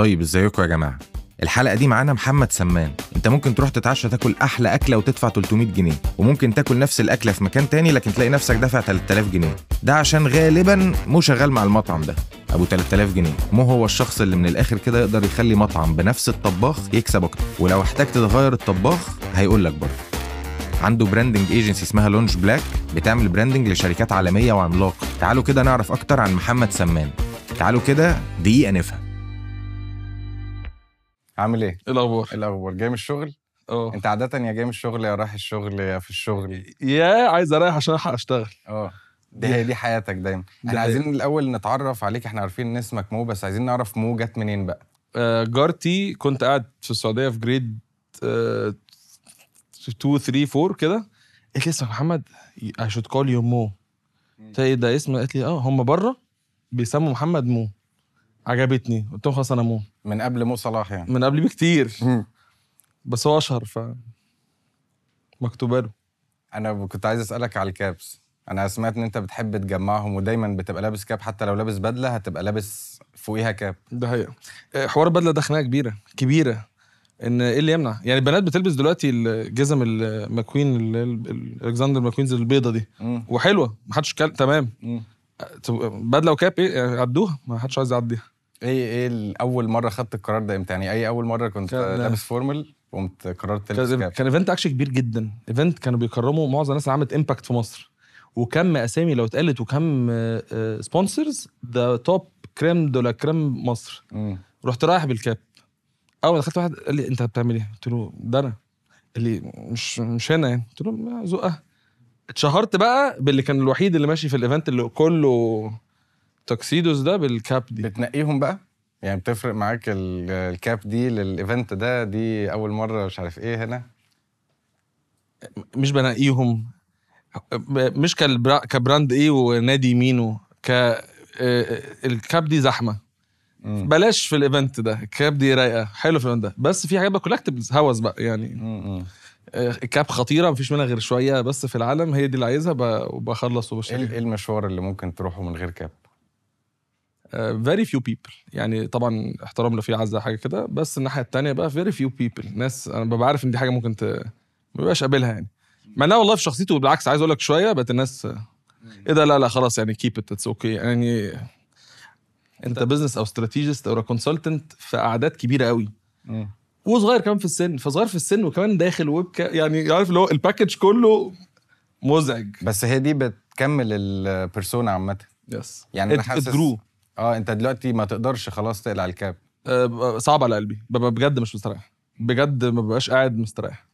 طيب إزيكم يا جماعة؟ الحلقة دي معانا محمد سمان. أنت ممكن تروح تتعشى تاكل أحلى أكلة وتدفع 300 جنيه. وممكن تاكل نفس الأكلة في مكان تاني لكن تلاقي نفسك دافع 3000 جنيه. ده عشان غالبا مو شغال مع المطعم ده. أبو 3000 جنيه. مو هو الشخص اللي من الآخر كده يقدر يخلي مطعم بنفس الطباخ يكسب أكتر. ولو احتجت تغير الطباخ هيقول لك برضه. عنده branding agency اسمها Long Black بتعمل branding لشركات عالمية وعملاقة. تعالوا كده نعرف أكتر عن محمد سمان. تعالوا كده دقيقة نفهم. عامل إيه؟ إيه الأخبار؟ إيه الأخبار؟ جاي من الشغل؟ آه أنت عادة يا جاي من الشغل يا رايح الشغل يا في الشغل يا عايز أريح عشان ألحق أشتغل آه دي هي دي حياتك دايما إحنا. عايزين الأول نتعرف عليك إحنا عارفين إن اسمك مو بس عايزين نعرف مو جت منين بقى آه، جارتي كنت قاعد في السعودية في جريد 2 3 4 كده قالت لي اسمك محمد I should call you مو قلت إيه ده اسم قالت لي آه هم بره بيسموا محمد مو عجبتني. قلت لهم خلاص أنا مو من قبل مو صلاح يعني. من قبل بكتير. بس هو أشهر ف مكتوبه له. أنا كنت عايز أسألك على ال caps. أنا سمعت إن أنت بتحب تجمعهم ودايما بتبقى لابس cap. حتى لو لابس بدلة هتبقى لابس فوقيها cap. ده حقيقة. آه، حوار البدلة ده خناقة كبيرة كبيرة. إن إيه اللي يمنع؟ يعني البنات بتلبس دلوقتي الجزم ال McQueen ال- ال- ال- Alexander McQueens البيضة دي. مم. وحلوة ما حدش كل... تمام. مم. طب بدلة و cap إيه؟ يعني عدوها. ما حدش عايز يعديها. إيه إيه أول مرة خدت القرار ده إمتى؟ يعني أي أول مرة كنت لابس formal قمت قررت تلبس كان, cap كان event action كبير جدا. event كانوا بيكرموا معظم الناس اللي عملت impact في مصر. وكم أسامي لو اتقالت وكم sponsors ده top crème de la crème مصر. مم. رحت رايح بال cap. أول ما دخلت واحد قال لي أنت بتعمل إيه؟ قلت له ده أنا. قال لي مش مش هنا يعني. قلت له ذوقها. اتشهرت بقى باللي كان الوحيد اللي ماشي في ال event اللي كله tuxedos ده بال cap دي. بتنقيهم بقى؟ يعني بتفرق معاك ال- cap دي لل event ده؟ دي أول مرة مش عارف إيه هنا؟ مش بنقيهم. مش. ك brand إيه ونادي مينو ك آه، ال cap دي زحمة. مم. بلاش في ال event ده ال cap دي رايقة حلو في ال event ده. بس في حاجات بقى collectibles هوس بقى يعني. مم. آه، الكاب خطيرة مفيش منها غير شوية بس في العالم هي دي اللي عايزها وبخلص إيه وبشتري إيه المشوار اللي ممكن تروحه من غير كاب؟ very few people يعني طبعا احترام لو في عزة حاجة كده بس الناحية التانية بقى very few people ناس أنا ببقى عارف إن دي حاجة ممكن ت... ما ببقاش قابلها يعني. مع إنها والله في شخصيته بالعكس عايز أقول لك شوية بقت الناس إيه ده؟ لا لا خلاص يعني keep it it's okay يعني أنت business أو strategist أو consultant في أعداد كبيرة قوي. وصغير كمان في السن. فصغير في السن وكمان داخل ويب يعني عارف اللي هو ال package كله مزعج. بس هي دي بتكمل ال persona عامة. yes يعني أنا حاسس آه انت دلوقتي ما تقدرش خلاص تقلع الكاب. صعب على قلبي. ببقى بجد مش مستريح. بجد ما ببقاش قاعد مستريح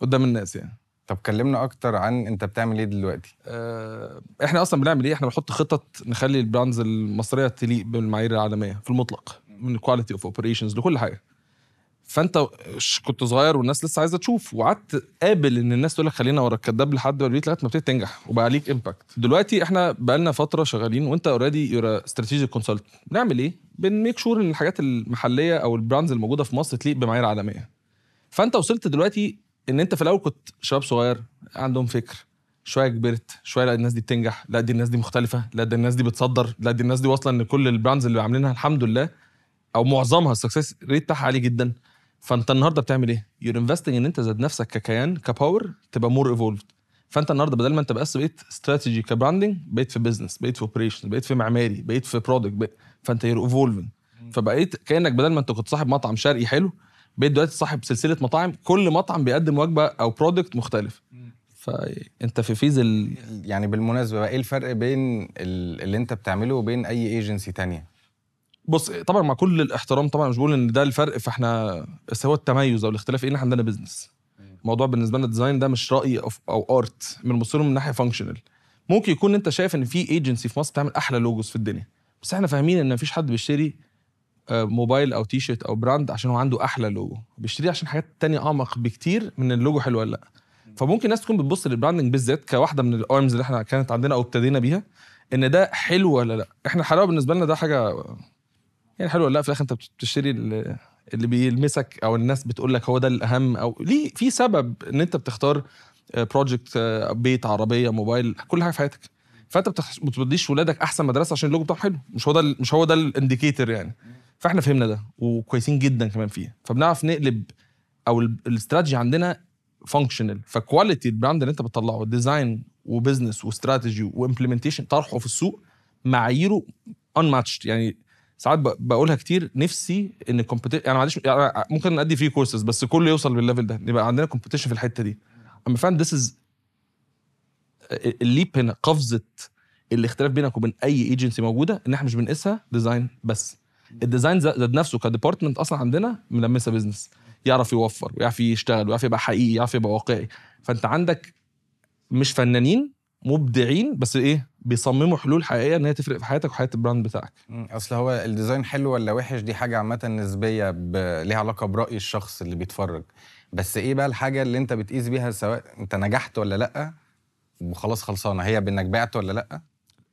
قدام الناس يعني. طب كلمنا أكتر عن أنت بتعمل إيه دلوقتي؟ آه، إحنا أصلا بنعمل إيه؟ إحنا بنحط خطط نخلي ال brands المصرية تليق بالمعايير العالمية في المطلق من quality of operations لكل حاجة. فانت كنت صغير والناس لسه عايزة تشوف وقعدت قابل إن الناس تقول لك خلينا ورا الكداب لحد ما لغاية ما ابتديت تنجح وبقى ليك impact دلوقتي إحنا بقى لنا فترة شغالين وأنت already your strategic consult بنعمل إيه؟ بن make sure إن الحاجات المحلية أو ال brands الموجودة في مصر تليق بمعايير عالمية. فأنت وصلت دلوقتي إن أنت في الأول كنت شباب صغير عندهم فكر شوية كبرت شوية لا الناس دي بتنجح لا دي الناس دي مختلفة لا دي الناس دي بتصدر لا دي الناس دي واصلة إن كل ال brands اللي عاملينها الحمد لله أو معظمها ال success rate بتاعها عالي جدا. فانت النهارده بتعمل إيه؟ you're investing ان انت ذات نفسك ككيان ك power تبقى more evolved فانت النهارده بدل ما انت بس بقيت strategy ك branding بقيت في business بقيت في operation بقيت في معماري بقيت في product فانت you're evolving فبقيت كأنك بدل ما انت كنت صاحب مطعم شرقي حلو بقيت دلوقتي صاحب سلسلة مطاعم كل مطعم بيقدم وجبة أو product مختلف. فانت في phase ال... يعني بالمناسبة بقى إيه الفرق بين ال- اللي انت بتعمله وبين أي ايجنسي تانية؟ بص طبعا مع كل الاحترام طبعا مش بقول إن ده الفرق فإحنا بس هو التميز أو الاختلاف إيه ان إحنا عندنا business الموضوع بالنسبة لنا ال design ده مش رأي أو art بنبص له من ناحية functional ممكن يكون أنت شايف إن في ايجنسي في مصر بتعمل أحلى logos في الدنيا. بس إحنا فاهمين إن مفيش حد بيشتري آه، موبايل أو تي شيرت أو brand عشان هو عنده أحلى لوجو بيشتريه عشان حاجات تانية أعمق بكتير من اللوجو حلو ولا لأ. فممكن الناس تكون بتبص لل branding بالذات كواحدة من ال arms اللي إحنا كانت عندنا أو ابتدينا بيها إن ده حلو ولا لأ. إحنا الحلاوة بالنسبة لنا ده حاجة يعني حلو ولا لا في الآخر أنت بتشتري ال- اللي بيلمسك أو الناس بتقول لك هو ده الأهم أو ليه في سبب إن أنت بتختار project بيت عربية موبايل كل حاجة في حياتك. فأنت ما بتوديش ولادك أحسن مدرسة عشان اللوجو بتاعهم حلو. مش هو ده مش هو ده ال indicator يعني. فإحنا فهمنا ده وكويسين جدا كمان فيه. فبنعرف نقلب أو ال- الاستراتيجي عندنا functional ف quality ال brand اللي أنت بتطلعه design و business و strategy و implementation طرحه في السوق معاييره unmatched. يعني ساعات بقولها كتير نفسي إن ال competition يعني معلش يعني ممكن أدي free courses بس كله يوصل بال level ده. يبقى عندنا competition في الحتة دي. أما فاهم this is ال leap هنا قفزة الاختلاف بينك وبين أي ايجنسي موجودة إن إحنا مش بنقيسها design بس. ال design ذات نفسه ك department أصلا عندنا ملمسة business يعرف يوفر ويعرف يشتغل ويعرف يبقى حقيقي يعرف يبقى واقعي. فأنت عندك مش فنانين مبدعين بس إيه؟ بيصمموا حلول حقيقية إن هي تفرق في حياتك وحياة ال brand بتاعك. أصل هو ال design حلو ولا وحش؟ دي حاجة عامة نسبية ب... ليها علاقة برأي الشخص اللي بيتفرج. بس إيه بقى الحاجة اللي أنت بتقيس بيها سواء أنت نجحت ولا لأ؟ وخلاص خلصانة. هي بإنك بعت ولا لأ؟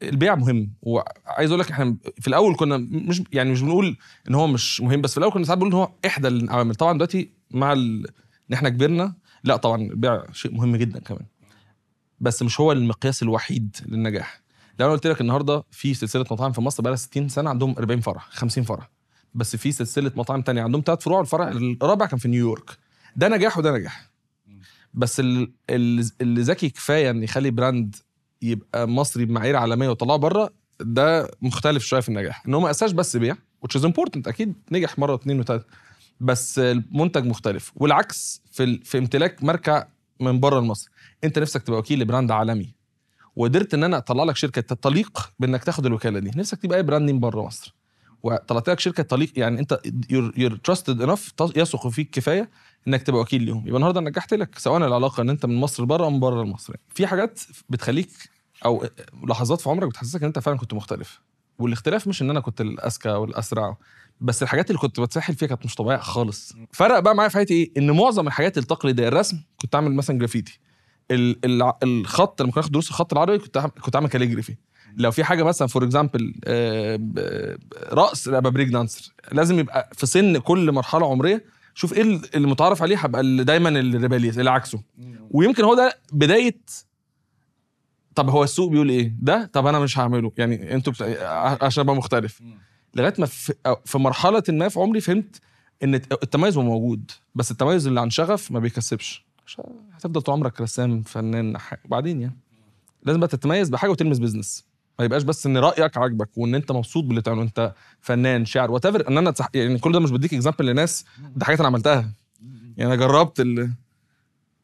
البيع مهم. وعايز أقول لك إحنا في الأول كنا مش يعني مش بنقول إن هو مش مهم بس في الأول كنا ساعات بنقول إن هو إحدى العوامل طبعا دلوقتي مع ال... إن إحنا كبرنا لأ طبعا البيع شيء مهم جدا كمان. بس مش هو المقياس الوحيد للنجاح. لو أنا قلت لك النهارده في سلسلة مطاعم في مصر بقى لها 60 سنة عندهم 40 فرع 50 فرع. بس في سلسلة مطاعم تانية عندهم ثلاث فروع الفرع الرابع كان في نيويورك. ده نجاح وده نجاح. بس ال- ال- اللي ذكي كفاية إن يخلي براند يبقى مصري بمعايير عالمية وطلعه بره ده مختلف شوية في النجاح. إن هو ما اساش بس بيع which is important أكيد نجح مرة واثنين وثلاثه بس المنتج مختلف. والعكس في. في امتلاك ماركه من بره لمصر. انت نفسك تبقى وكيل ل brand عالمي وقدرت ان أنا اطلع لك شركة تليق بانك تاخد الوكالة دي. نفسك تبقى اي brand name بره مصر. وطلعت لك شركة تليق يعني انت you're trusted enough يثق فيك كفاية انك تبقى وكيل ليهم. يبقى النهارده نجحت لك سواء العلاقة ان انت من مصر لبره أو من بره لمصر. في حاجات بتخليك أو لحظات في عمرك بتحسسك ان انت فعلا كنت مختلف. والاختلاف مش ان أنا كنت الأذكى والأسرع بس الحاجات اللي كنت بتسحل فيها كانت مش طبيعية خالص. فرق بقى معايا في حياتي إيه؟ إن معظم الحاجات التقليدية الرسم كنت أعمل مثلا جرافيتي. ال- ال- الخط لما كنت آخد دروس الخط العربي كنت كنت أعمل calligraphy. لو في حاجة مثلا for example رقص ابقى break dancer. لازم يبقى في سن كل مرحلة عمرية شوف إيه ال- اللي متعارف عليه هبقى دايما ال rebellious اللي عكسه. ويمكن هو ده بداية طب هو السوق بيقول إيه؟ ده؟ طب أنا مش هعمله. يعني أنتوا. عشان أبقى مختلف. لغاية ما في, في مرحلة ما في عمري فهمت إن الت- التميز هو موجود بس التميز اللي عن شغف ما بيكسبش. هتفضل طول عمرك رسام فنان وبعدين يعني. لازم بقى تتميز بحاجة وتلمس business ما يبقاش بس إن رأيك عاجبك وإن أنت مبسوط باللي بتعمله أنت فنان شاعر what إن أنا تح... يعني كل ده مش بديك example لناس ده حاجات أنا عملتها. يعني أنا جربت ال...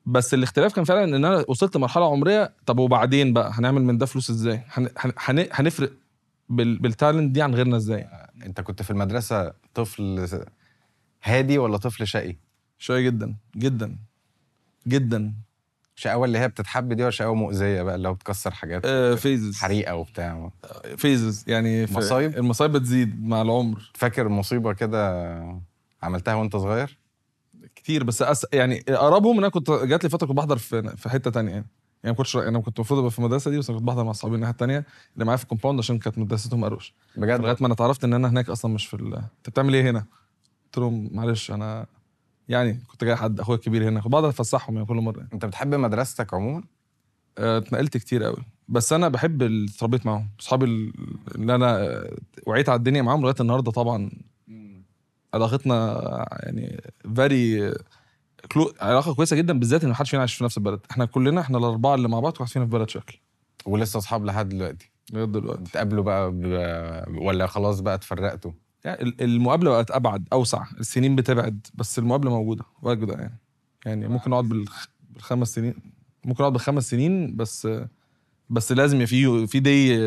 بس الاختلاف كان فعلا إن أنا وصلت لمرحلة عمرية طب وبعدين بقى؟ هنعمل من ده فلوس إزاي؟ هن... هن... هن... هنفرق. بال talent دي عن غيرنا إزاي؟ انت كنت في المدرسة طفل هادي ولا طفل شقي؟ شوية جدا جدا جدا. شقاوة اللي هي بتتحب دي ولا شقاوة مؤذية بقى اللي هو بتكسر حاجات آه فيزز حريقة وبتاع؟ فيزز يعني في- مصايب؟ المصايب بتزيد مع العمر. فاكر مصيبة كده عملتها وانت صغير؟ كتير بس أس... يعني أقربهم إن أنا كنت جات لي فترة كنت بحضر في في حتة تانية يعني. يعني ما كنتش أنا كنت المفروض أبقى في المدرسة دي بس كنت بحضر مع أصحابي الناحيه التانية اللي معايا في الكومباوند عشان كانت مدرستهم لغايه بجد؟ ما أنا اتعرفت إن أنا هناك أصلا مش في ال... أنت بتعمل إيه هنا؟ قلت لهم معلش أنا يعني كنت جاي حد أخويا الكبير هنا كنت بقعد أفسحهم يعني كل مرة أنت بتحب مدرستك عموما؟ آه، اتنقلت كتير قوي بس أنا بحب اللي اتربيت معاهم. أصحابي اللي أنا وعيت على الدنيا معاهم لغاية النهارده طبعا علاقتنا يعني فيري كلو علاقة كويسة جدا بالذات إن محدش فينا عايش في نفس البلد. إحنا كلنا إحنا الأربعة اللي مع بعض واحد فينا في بلد شكل. ولسه أصحاب لحد دلوقتي. لغاية دلوقتي. بتقابلوا بقى ب... ولا خلاص بقى اتفرقتوا؟ يعني ال- المقابلة بقت أبعد أوسع. السنين بتبعد بس المقابلة موجودة. واجده يعني. يعني ممكن بالخ- بالخمس سنين. ممكن نقعد بالخمس سنين بس بس لازم في في دي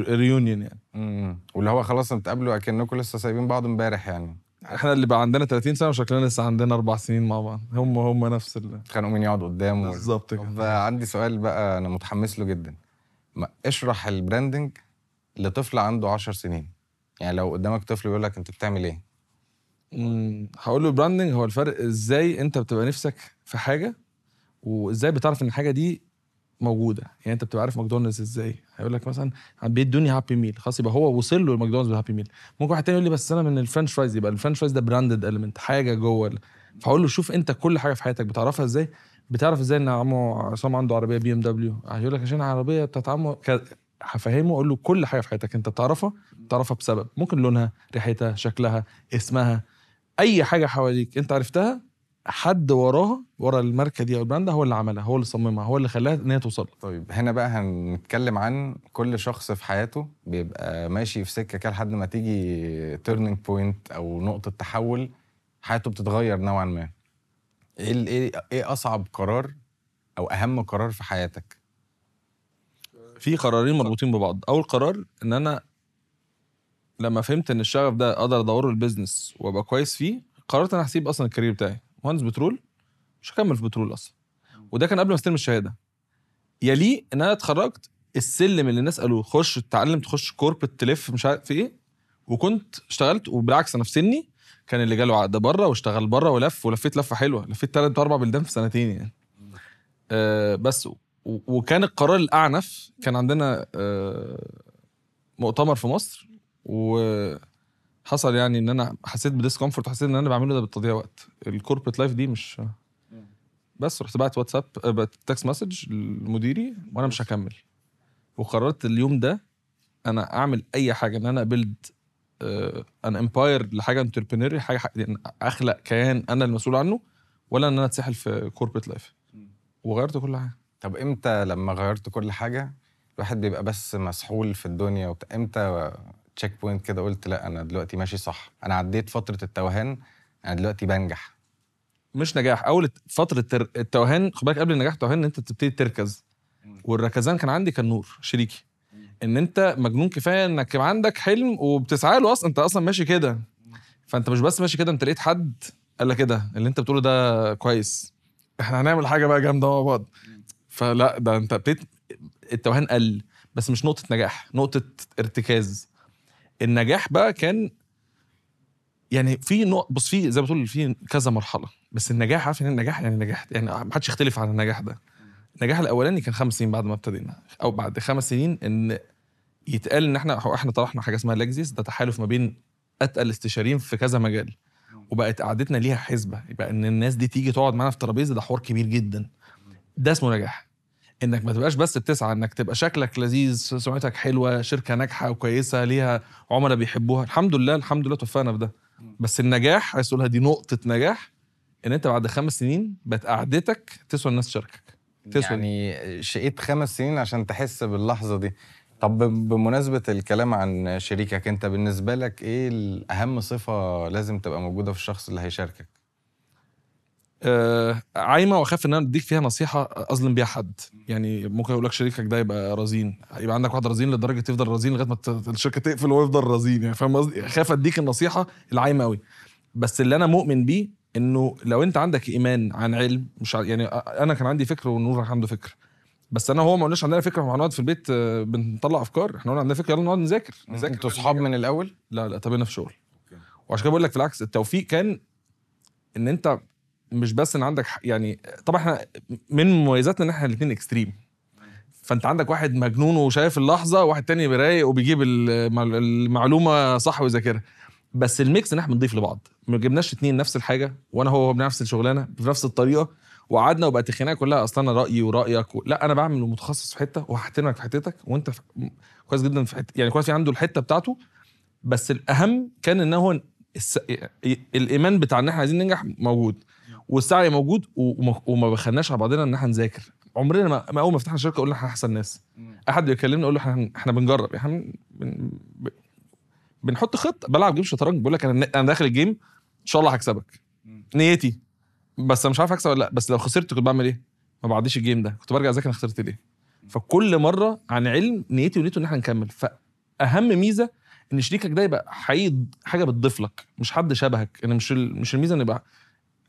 reunion يعني. امم واللي هو خلاص بتقابلوا أكنكم لسه سايبين بعض امبارح يعني. إحنا اللي بقى عندنا 30 سنة وشكلنا لسه عندنا أربع سنين مع بعض. هم هم نفس ال... اتخانقوا مين يقعد قدامه بالظبط طب كده عندي سؤال بقى أنا متحمس له جدا. ما اشرح ال branding لطفل عنده 10 سنين. يعني لو قدامك طفل بيقول لك انت بتعمل إيه؟ هقول له ال branding هو الفرق إزاي انت بتبقى نفسك في حاجة وازاي بتعرف ان الحاجة دي موجودة. يعني أنت بتبقى عارف ماكدونالدز إزاي. هيقول لك مثلا بيدوني Happy Meal خلاص يبقى هو وصل له الماكدونالدز بال Happy Meal ممكن واحد تاني يقول لي بس أنا من ال french fries يبقى ال french fries ده branded element حاجة جوه فهقول له شوف أنت كل حاجة في حياتك بتعرفها إزاي؟ بتعرف إزاي إن عمو عصام عنده عربية BMW هيقول لك عشان العربيه بتاعت عمو. هفهمه أقول له كل حاجة في حياتك أنت بتعرفها بتعرفها بسبب. ممكن لونها ريحتها شكلها اسمها أي حاجة حواليك أنت عرفتها حد وراها ورا الماركة دي أو ال brand ده هو اللي عملها هو اللي صممها هو اللي خلاها إن هي توصل طيب هنا بقى هنتكلم عن كل شخص في حياته بيبقى ماشي في سكة كده لحد ما تيجي turning point أو نقطة تحول حياته بتتغير نوعا ما. إيه ال- إيه إيه أصعب قرار أو أهم قرار في حياتك؟ في قرارين مربوطين ببعض. أول قرار إن أنا لما فهمت إن الشغف ده أقدر أدوره ال business وأبقى كويس فيه قررت أنا هسيب أصلا ال career بتاعي. مهندس بترول مش هكمل في بترول أصلا. وده كان قبل ما أستلم الشهادة. يليه إن أنا اتخرجت السلم اللي الناس قالوا خش تتعلم تخش corporate تلف مش عارف في إيه. وكنت اشتغلت وبالعكس أنا في سني كان اللي جاله عقد بره واشتغل بره ولف ولفيت لفة حلوة. لفيت ثلاث أربع بلدان في سنتين يعني. آه بس و- وكان القرار الأعنف كان عندنا آه مؤتمر في مصر وحصل يعني إن أنا حسيت ب discomfort وحسيت إن أنا بعمله ده بتضييع وقت. ال corporate life دي مش بس رحت بعت واتساب آه، text message لمديري وأنا مش هكمل. وقررت اليوم ده أنا أعمل أي حاجة إن أنا build an empire لحاجة entrepreneurial حاجة يعني أخلق كيان أنا المسؤول عنه ولا إن أنا أتسحل في corporate life وغيرت كل حاجة. طب إمتى لما غيرت كل حاجة الواحد بيبقى بس مسحول في الدنيا وبت... checkpoint كده قلت لأ أنا دلوقتي ماشي صح. أنا عديت فترة التوهان أنا دلوقتي بنجح. مش نجاح. أول فترة التوهان خد بالك قبل النجاح التوهان إن أنت تبتدي تركز. والركزان كان عندي كان نور شريكي. إن أنت مجنون كفاية إنك عندك حلم وبتسعى له أصلا أنت أصلا ماشي كده. فأنت مش بس ماشي كده أنت لقيت حد قال لك كده. اللي أنت بتقوله ده كويس. إحنا هنعمل حاجة بقى جامدة مع بعض. فلأ ده أنت ابتديت التوهان قل. بس مش نقطة نجاح نقطة ارتكاز. النجاح بقى كان يعني في نوع بص في زي ما بتقول في كذا مرحلة. بس النجاح عارف ان النجاح؟ يعني نجاح يعني ما حدش يختلف عن النجاح ده. النجاح الأولاني كان خمس سنين بعد ما ابتدينا. أو بعد خمس سنين إن يتقال إن إحنا إحنا طرحنا حاجة اسمها لكزيس ده تحالف ما بين أتقل استشاريين في كذا مجال. وبقت قعدتنا ليها حسبة. يبقى إن الناس دي تيجي تقعد معانا في ترابيزة ده حوار كبير جدا. ده اسمه نجاح. إنك ما تبقاش بس بتسعى إنك تبقى شكلك لذيذ سمعتك حلوة شركة ناجحة وكويسة ليها عملاء بيحبوها. الحمد لله الحمد لله توفقنا في ده. بس النجاح عايز تقولها دي نقطة نجاح إن أنت بعد خمس سنين بقت قعدتك تسوى الناس تشاركك. تسوى يعني شقيت خمس سنين عشان تحس باللحظة دي. طب بمناسبة الكلام عن شريكك أنت بالنسبة لك إيه الاهم صفة لازم تبقى موجودة في الشخص اللي هيشاركك؟ عايمة وأخاف إن أنا أديك فيها نصيحة أظلم بيها حد. يعني ممكن أقول لك شريكك ده يبقى رزين. يبقى عندك واحد رزين لدرجة تفضل رزين لغاية ما الشركة تقفل وهو يفضل رزين. يعني فاهم قصدي؟ خاف أديك النصيحة العايمة قوي بس اللي أنا مؤمن بيه إنه لو أنت عندك إيمان عن علم مش يعني أنا كان عندي فكر ونور عنده فكر. بس أنا هو ما قلناش عندنا فكره وهنقعد في البيت آه، بنطلع أفكار. إحنا قلنا عندنا فكره يلا نقعد نذاكر نذاكر. أنتوا صحاب من الأول؟ لا لا اتقابلنا في شغل. وعشان كده بقول لك في العكس التوفيق كان إن أنت مش بس إن عندك يعني طبعا إحنا من مميزاتنا إن إحنا الاثنين extreme فأنت عندك واحد مجنون وشايف اللحظة وواحد تاني رايق وبيجيب المع- المعلومة صح ويذاكرها بس ال mix إن إحنا بنضيف لبعض. ما جبناش اتنين نفس الحاجة وأنا هو بنفس الشغلانة بنفس الطريقة وقعدنا وبقت الخناقه كلها أصلا أنا رأيي ورأيك و... لا أنا بعمل متخصص في حتة وهحترمك في حتتك وأنت في... كويس جدا في حتة يعني كويس في عنده الحتة بتاعته. بس الأهم كان إن هو الس... الإيمان بتاع إن إحنا عايزين ننجح موجود. والسعي موجود وما, وما بخلناش على بعضنا إن إحنا نذاكر. عمرنا ما, ما أول ما فتحنا شركه قلنا إحنا أحسن ناس. أحد بيكلمني أقول له إحنا إحنا بنجرب. إحنا بن... بن... بنحط خطة. بلعب game شطرنج. بقول لك أنا أنا داخل ال game إن شاء الله هكسبك. نيتي. بس أنا مش عارف اكسب ولا لأ. بس لو خسرت كنت بعمل إيه؟ ما بعديش ال game ده. كنت برجع أذاكر أنا خسرت ليه؟ فكل مرة عن علم نيتي ونيته إن إحنا نكمل. فأهم ميزة إن شريكك ده يبقى حقيقي حاجة بتضيف لك. مش حد شبهك. إن مش مش الميزة ان يبقى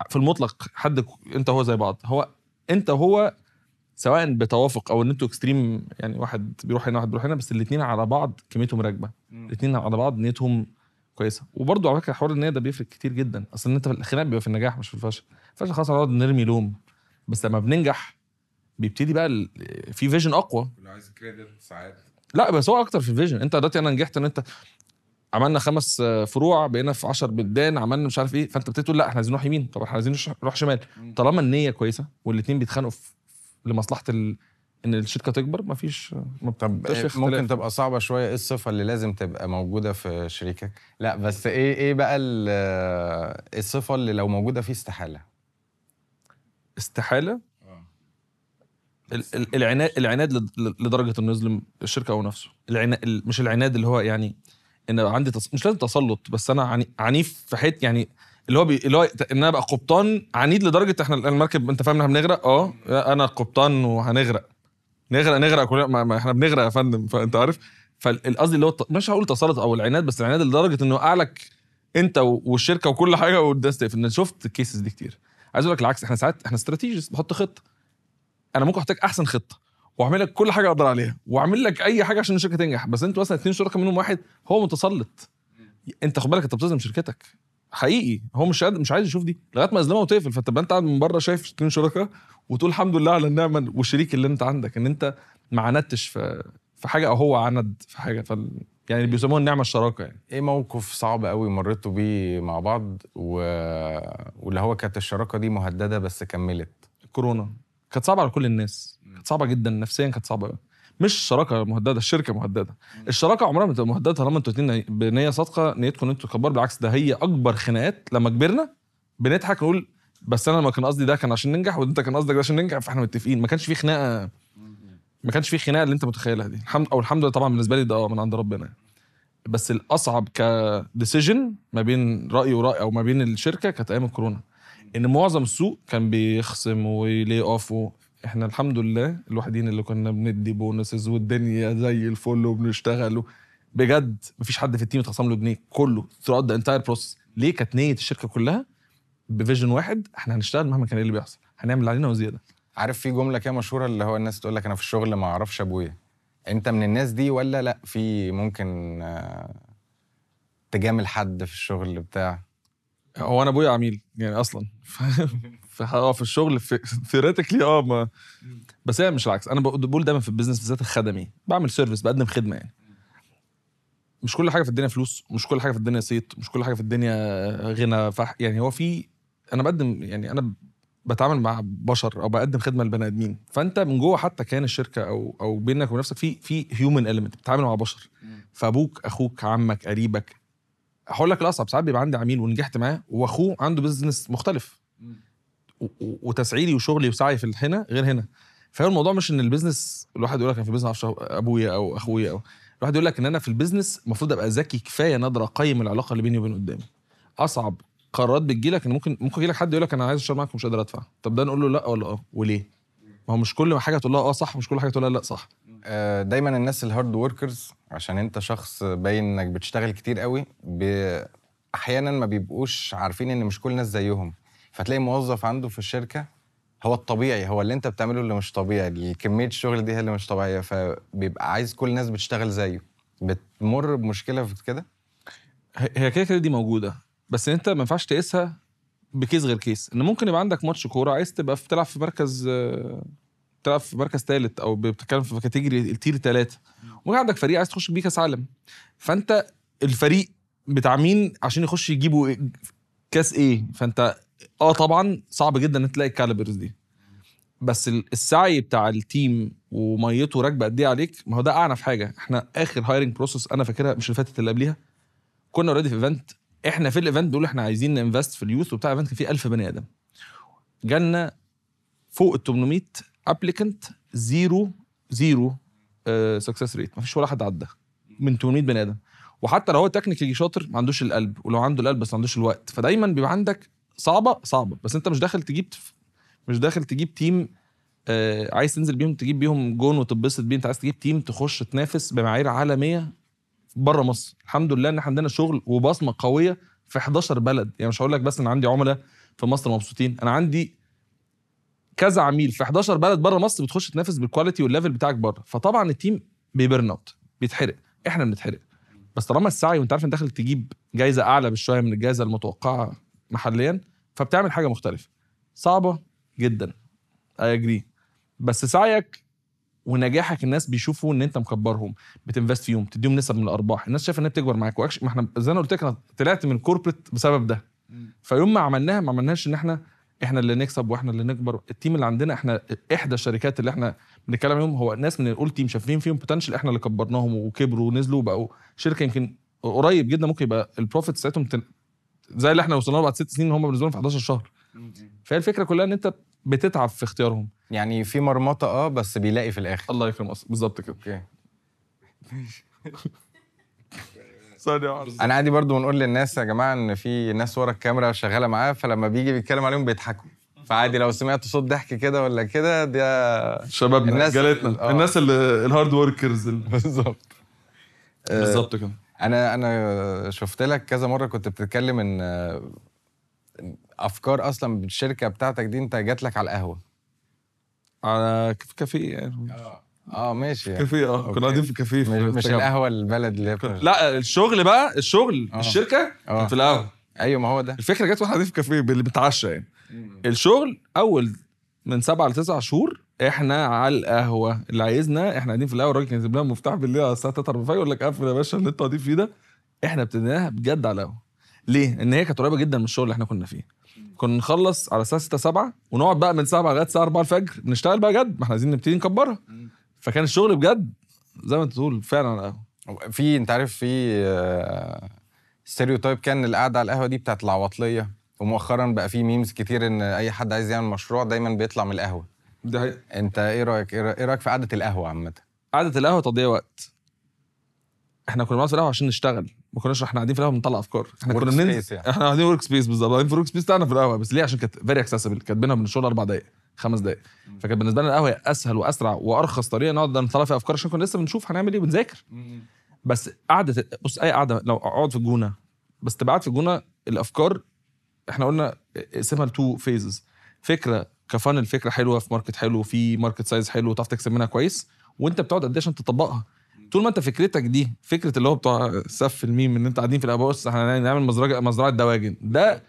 في المطلق حد انت وهو زي بعض. هو انت وهو سواء بتوافق أو ان أنتوا extreme يعني واحد بيروح هنا واحد بيروح هنا بس الاثنين على بعض كميتهم راكبة. الاثنين على بعض نيتهم كويسة. وبرضه على فكرة حوار النية ده بيفرق كتير جدا. أصل أنت في الخناق بيبقى في النجاح مش في الفشل. الفشل خلاص هنقعد نرمي لوم. بس لما بننجح بيبتدي بقى ال- في vision أقوى. لو عايز credit ساعات. لا بس هو أكتر في ال vision أنت دلوقتي أنا نجحت إن أنت عملنا خمس آه، فروع بقينا في 10 بلدان عملنا مش عارف إيه. فأنت بتبتدي تقول لا إحنا عايزين نروح يمين. طب إحنا عايزين نروح شمال. طالما النية كويسة والاثنين بيتخانقوا في- لمصلحة ال- إن الشركة تكبر مفيش ما طب إيه ممكن. تبقى صعبة شوية. إيه الصفة اللي لازم تبقى موجودة في شريكك؟ لا بس إيه إيه بقى إيه الصفة اللي لو موجودة فيه استحالة؟ استحالة؟ ال- ال- العناد العناد لد- لدرجة إنه يظلم الشركة أو نفسه. العناد مش العناد اللي هو يعني إن عندي تص... مش لازم تسلط بس أنا عني... عنيف في حتة يعني اللي هو بي... اللي هو إن أنا أبقى قبطان عنيد لدرجة إحنا المركب أنت فاهم إحنا بنغرق؟ آه. أنا قبطان وهنغرق. نغرق نغرق كلنا ما... ما إحنا بنغرق يا فندم فأنت عارف؟ فالقصدي اللي هو مش هقول تسلط أو العناد بس العناد لدرجة إنه يوقع لك أنت والشركة وكل حاجة والناس تقفل. أنا شفت ال cases دي كتير. عايز أقول لك العكس إحنا ساعات إحنا strategist بحط خطة. أنا ممكن أحتاج أحسن خطة. واعمل لك كل حاجة أقدر عليها واعمل لك أي حاجة عشان الشركة تنجح. بس أنتوا مثلا اتنين شركاء منهم واحد هو متسلط. أنت خد بالك أنت بتظلم شركتك. حقيقي هو مش مش عايز يشوف دي. لغاية ما يظلمها وتقفل. فتبقى أنت قاعد من بره شايف اتنين شركاء وتقول الحمد لله على النعمة والشريك اللي أنت عندك إن أنت ما عاندتش في في حاجة أو هو عند في حاجة. فال يعني بيسموها النعمة الشراكة يعني. إيه موقف صعب قوي مريتوا بيه مع بعض؟ و... واللي هو كانت الشراكة دي مهددة بس كملت. كورونا. كانت صعبة على كل الناس. كانت صعبة جدا نفسيا كانت صعبة قوي مش شراكة مهددة الشركة مهددة. الشراكة عمرها ما تبقى مهددة طالما أنتوا اتنين بنية صادقة نيتكم ان أنتوا تكبروا. بالعكس ده هي أكبر خناقات. لما كبرنا بنضحك نقول بس أنا ما كان قصدي ده كان عشان ننجح وانت كان قصدك ده عشان ننجح فإحنا متفقين. ما كانش في خناقة ما كانش في خناقة اللي انت متخيلها دي. الحمد أو الحمد لله طبعا بالنسبة لي ده آه من عند ربنا. بس الأصعب كديسيجن ما بين رأي ورأي أو ما بين الشركة كانت أيام الكورونا. إن معظم السوق كان بيخصم وي lay off. إحنا الحمد لله الوحيدين اللي كنا بندي bonuses والدنيا زي الفل وبنشتغل. بجد مفيش حد في ال team اتخصم له جنيه كله throughout the entire process. ليه؟ كانت نية الشركة كلها ب vision واحد إحنا هنشتغل مهما كان إيه اللي بيحصل. هنعمل اللي علينا وزيادة. عارف في جملة كده مشهورة اللي هو الناس تقول لك أنا في الشغل ما أعرفش أبويا. أنت من الناس دي ولا لأ؟ في ممكن آه، تجامل حد في الشغل بتاع. هو أنا أبويا عميل يعني أصلا. ف... ف... آه في الشغل theoretically آه ما بس هي مش العكس. أنا بقول دايما في ال business بالذات الخدمي. بعمل service بقدم خدمة يعني. مش كل حاجة في الدنيا فلوس مش كل حاجة في الدنيا صيت مش كل حاجة في الدنيا غنى فح يعني هو في أنا بقدم يعني أنا بتعامل مع بشر أو بقدم خدمة لبني آدمين. فأنت من جوه حتى كان الشركة أو أو بينك وبين نفسك في في human element بتتعامل مع بشر. فأبوك أخوك عمك قريبك. هقول لك الأصعب ساعات بيبقى عندي عميل ونجحت معاه وأخوه عنده business مختلف. وتسعيري وشغلي وسعي في هنا غير هنا. فهو الموضوع مش إن ال business الواحد يقول لك أنا في ال business أبويا أو أخويا أو الواحد يقول لك إن أنا في ال business المفروض أبقى ذكي كفاية إن أقدر أقيم العلاقة اللي بيني وبين قدامي. أصعب قرارات بتجيلك إن ممكن ممكن يجي لك حد يقول لك أنا عايز اشتغل معاك ومش قادر أدفع. طب ده نقول له لأ ولا آه؟ وليه؟ ما هو مش كل حاجة تقول لها آه صح مش كل حاجة تقول لها لأ صح. آه، دايما الناس ال hard workers عشان أنت شخص باين إنك بتشتغل كتير قوي. أحيانا ما بيبقوش عارفين إن مش كل الناس زيهم. فتلاقي موظف عنده في الشركة هو الطبيعي هو اللي انت بتعمله اللي مش طبيعي كمية الشغل دي هي اللي مش طبيعية فبيبقى عايز كل الناس بتشتغل زيه. بتمر بمشكلة في كده؟ هي كده كده دي موجودة بس انت ما ينفعش تقيسها بكيس غير كيس. ان ممكن يبقى عندك ماتش كورة عايز تبقى في تلعب في مركز تلعب في مركز ثالث أو بتتكلم في كاتيجوري التير ثلاثة ممكن عندك فريق عايز تخش بيه كاس عالم فانت الفريق بتاع مين عشان يخش يجيبوا إيه- كاس إيه؟ فانت آه طبعا صعب جدا إن تلاقي الكاليبرز دي. بس ال- السعي بتاع التيم وميته راكبة قد إيه عليك ما هو ده أعنف حاجة. إحنا آخر هايرنج بروسس أنا فاكرها مش اللي فاتت اللي قبليها. كنا already في event إحنا في ال event بنقول إحنا عايزين ن invest في ال youth وبتاع ال event كان فيه 1000 بني آدم. جالنا فوق ال 800 applicant zero zero success rate مفيش ولا حد عدى من 800 بني آدم. وحتى لو هو technically شاطر ما عندوش القلب. ولو عنده القلب بس ما عندوش الوقت. فدايما بيبقى عندك صعبة صعبة. بس انت مش داخل تجيب مش داخل تجيب team آه عايز تنزل بيهم تجيب بيهم جون وتتبسط بيه. انت عايز تجيب team تخش تنافس بمعايير عالمية بره مصر. الحمد لله ان إحنا عندنا شغل وبصمة قوية في 11 بلد. يعني مش هقول لك بس إن عندي عملاء في مصر مبسوطين. أنا عندي كذا عميل في 11 بلد بره مصر بتخش تنافس بال quality وال level بتاعك بره فطبعا ال team بي burn out بيتحرق. إحنا بنتحرق. بس طالما السعي وأنت عارف انت داخل تجيب جايزة أعلى بشوية من الجائزه المتوقعة محليا فبتعمل حاجة مختلفة. صعبة جدا. اي اجري بس سعيك ونجاحك الناس بيشوفوا إن أنت مكبرهم بت invest فيهم تديهم نسب من الأرباح. الناس شايفة إنها بتكبر معاك. واكش ما إحنا زي ما قلت لك أنا طلعت من corporate بسبب ده. فيوم ما عملناها ما عملناش إن إحنا إحنا اللي نكسب وإحنا اللي نكبر. ال team اللي عندنا إحنا إحدى الشركات اللي إحنا بنتكلم عليهم هو ناس من الأول team شايفين فيهم potential إحنا اللي كبرناهم وكبروا ونزلوا وبقوا. شركة يمكن قريب جدا ممكن يبقى ال profit بتاعتهم. زي اللي إحنا وصلنا له بعد ست سنين هم بالنسبة لهم في 11 شهر. فهي الفكرة كلها إن أنت بتتعب في اختيارهم. يعني في مرمطة آه بس بيلاقي في الآخر. الله يكرم أصلاً. بالظبط كده. okay. أنا عادي برضو بنقول للناس يا جماعة إن في ناس ورا الكاميرا شغالة معاه فلما بيجي بيتكلم عليهم بيضحكوا. فعادي لو سمعت صوت ضحك كده ولا كده ده شبابنا الناس- رجالتنا آه. الناس اللي ال hard workers ال- بالظبط. بالظبط كده. أنا أنا شفت لك كذا مرة كنت بتتكلم إن أفكار أصلا بالشركة بتاعتك دي أنت جات لك على القهوة. على كافيه يعني. آه. ماشي يعني. كافيه آه كنا قاعدين في كافيه في مش, مش. القهوة البلد اللي بتاع- لا الشغل بقى الشغل آه. الشركة آه. كانت في القهوة. أيوه ما هو ده. الفكرة جت وإحنا قاعدين في كافيه اللي بنتعشى يعني. الشغل أول من سبعة لتسعة شهور إحنا على القهوة. اللي عايزنا إحنا قاعدين في القهوة الراجل كان لنا مفتاح بالليل على الساعة 3 4 يقول لك قفل يا باشا اللي أنتوا قاعدين فيه ده. إحنا ابتديناها بجد على القهوة. ليه؟ إن هي كانت قريبة جدا من الشغل اللي إحنا كنا فيه. كنا نخلص على الساعة 6 7 ونقعد بقى من 7 لغاية الساعة 4 الفجر. نشتغل بقى جد. ما إحنا عايزين نبتدي نكبرها. فكان الشغل بجد زي ما أنت تقول فعلا على القهوة. في أنت عارف في stereotype كان القعدة على القهوة دي بتاعت العواطلية. ومؤخرا بقى في memes كتير إن أي حد عايز يعمل مشروع دايما بيطلع من القهوة. دي حقيقة. انت إيه رايك إيه رأ- إيه رأيك في قعدة القهوة عامة؟ قعدة القهوة تضييع وقت. إحنا كنا بنقعد في القهوة عشان نشتغل. ما كناش إحنا قاعدين في القهوة بنطلع أفكار. إحنا كنا بننزل يعني. إحنا قاعدين workspace بالظبط. قاعدين في ال workspace بتاعنا في القهوة. بس ليه؟ عشان كانت very accessible كانت بينها وبين الشغل أربع دقائق خمس دقائق فكانت بالنسبة لنا القهوة أسهل وأسرع وأرخص طريقة نقعد نطلع فيها أفكار عشان كنا لسه بنشوف هنعمل إيه بنذاكر بس قعدة بص أي قعدة لو أقعد في الجونة. بس تبقى قاعد في الجونة الأفكار إحنا قلنا اسمها two phases فكرة كفن الفكرة حلوة في market حلو في market size حلو وتعرف تكسب منها كويس وانت بتقعد قد إيه عشان تطبقها. طول ما انت فكرتك دي فكرة اللي هو بتوع سف الميم ان انت قاعدين في بص إحنا هنعمل مزرعة مزرعة دواجن. ده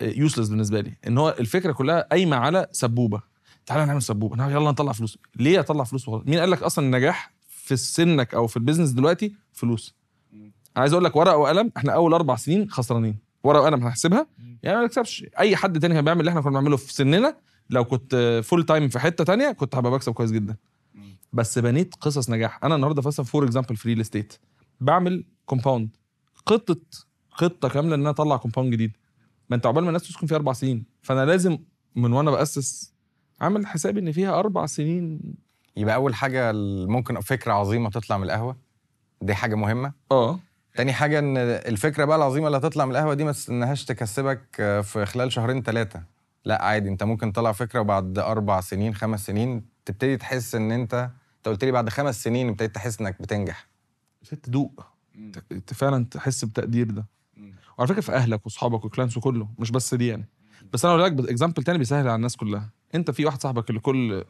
useless بالنسبة لي. إن هو الفكرة كلها قايمة على سبوبة. تعالى نعمل سبوبة. نعم يلا نطلع فلوس. ليه أطلع فلوس؟ وخلاص؟ مين قال لك أصلا النجاح في سنك أو في ال business دلوقتي؟ فلوس. عايز أقول لك ورقة وقلم إحنا أول أربع سنين خسرانين. ورقة وقلم هنحسبها؟ يعني ما نكسبش. أي حد تاني كان بيعمل اللي إحنا كنا بنعمله في سننا لو كنت full time في حتة تانية كنت هبقى بكسب كويس جدا. بس بنيت قصص نجاح. أنا النهارده مثلا for example في real estate بعمل compound خطة خطة كاملة إن أنا أطلع compound جديد. ما أنت عقبال ما الناس تسكن فيه أربع سنين. فأنا لازم من وأنا بأسس عامل حسابي إن فيها أربع سنين. يبقى أول حاجة ممكن فكرة عظيمة تطلع من القهوة. دي حاجة مهمة. آه. تاني حاجة إن الفكرة بقى العظيمة اللي هتطلع من القهوة دي ما تستناهاش تكسبك في خلال شهرين ثلاثة لا عادي. انت ممكن تطلع فكرة وبعد أربع سنين خمس سنين تبتدي تحس إن أنت انت قلت لي بعد خمس سنين ابتديت تحس إنك بتنجح. تدوق ت- ت- فعلا تحس بالتقدير ده. وعلى فكرة في أهلك وأصحابك و clients وكله مش بس دي يعني. بس أنا أقول لك example تاني بيسهل على الناس كلها. أنت في واحد صاحبك اللي كل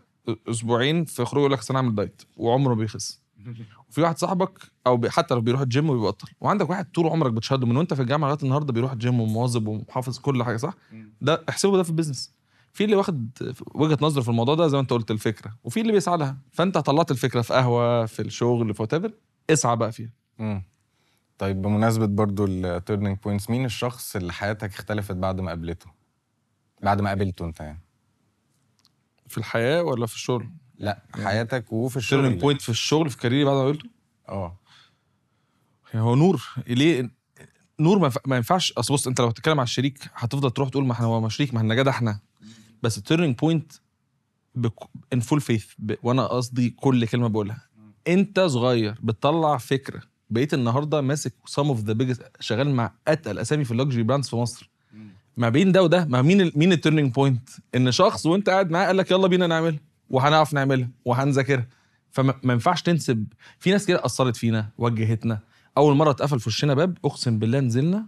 أسبوعين في خروج يقول لك أنا اعمل diet وعمره بيخس. وفي واحد صاحبك أو حتى لو بيروح الجيم وبيبطل. وعندك واحد طول عمرك بتشهده من وأنت في الجامعة لغاية النهارده بيروح الجيم ومواظب ومحافظ كل حاجة صح؟ ده احسبه ده في ال business في اللي واخد وجهة نظره في الموضوع ده زي ما أنت قلت الفكرة وفي اللي بيسعى لها. فأنت طلعت الفكرة في قهوة في الشغل في what اسعى بقى فيها. مم. طيب بمناسبة برضو ال turning points مين الشخص اللي حياتك اختلفت بعد ما قابلته؟ بعد ما قابلته أنت يعني؟ في الحياة ولا في الشغل؟ لا حياتك وفي الشغل. turning point في الشغل في career ي بعد ما قلته آه. يعني هو نور. ليه؟ نور ما ما ينفعش. أصل بص أنت لو هتتكلم على الشريك هتفضل تروح تقول ما إحنا هو مش شريك ما إحنا جدع إحنا. بس ال turning point in full faith وأنا قصدي كل كلمة بقولها. أنت صغير بتطلع فكرة. بقيت النهارده ماسك some of the biggest شغال مع اتقل اسامي في ال luxury brands في مصر. ما بين ده وده ما مين ال مين ال turning point إن شخص وأنت قاعد معاه قال لك يلا بينا نعملها وهنعرف نعملها وهنذاكرها. فما ما ينفعش تنسى. في ناس كده اثرت فينا وجهتنا. أول مرة اتقفل في وشنا باب أقسم بالله نزلنا.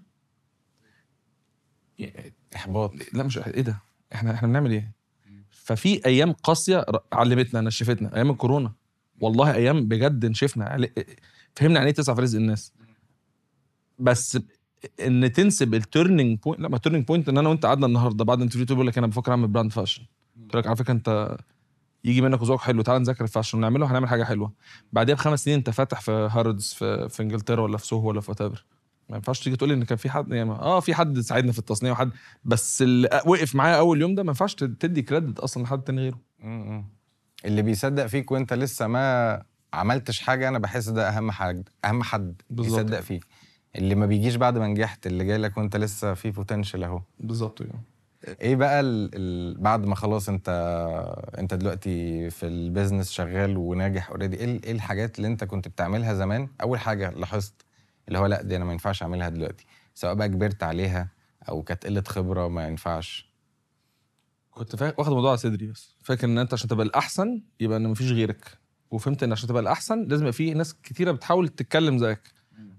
إحباط. لا مش إيه ده؟ إحنا إحنا بنعمل إيه؟ ففي أيام قاسية علمتنا نشفتنا. أيام الكورونا. والله أيام بجد نشفنا. فهمنا يعني إيه تسعى في رزق الناس. بس إن تنسب ال turning point لا ما ال turning point إن أنا وأنت قعدنا النهارده بعد ال interview تقول لك أنا بفكر أعمل brand fashion قلت لك على فكرة أنت يجي منك ذوق حلو تعال نذاكر ال fashion ونعمله هنعمل حاجة حلوة بعديها بخمس سنين انت فاتح في Harrods في, في انجلترا ولا في سوهو ولا في what ما ينفعش تيجي تقول لي إن كان في حد يعني آه في حد ساعدنا في التصنيع وحد بس اللي وقف معايا أول يوم ده ما ينفعش تدي credit أصلا لحد تاني غيره. اللي بيصدق فيك وأنت لسه ما عملتش حاجة أنا بحس ده أهم حاجة أهم حد بالظبط. يصدق فيك اللي ما بيجيش بعد ما نجحت اللي جاي لك وأنت لسه في potential أهو بالظبط يعني. إيه بقى ال... ال... بعد ما خلاص انت انت دلوقتي في ال business شغال وناجح already إيه إيه الحاجات اللي انت كنت بتعملها زمان؟ أول حاجة لاحظت اللي هو لا دي أنا ما ينفعش أعملها دلوقتي سواء بقى كبرت عليها أو كانت قلة خبرة ما ينفعش. كنت فا... واخد الموضوع على صدري بس. فاكر إن أنت عشان تبقى الأحسن يبقى إن مفيش غيرك وفهمت إن عشان تبقى الأحسن لازم يبقى في ناس كتيرة بتحاول تتكلم زيك.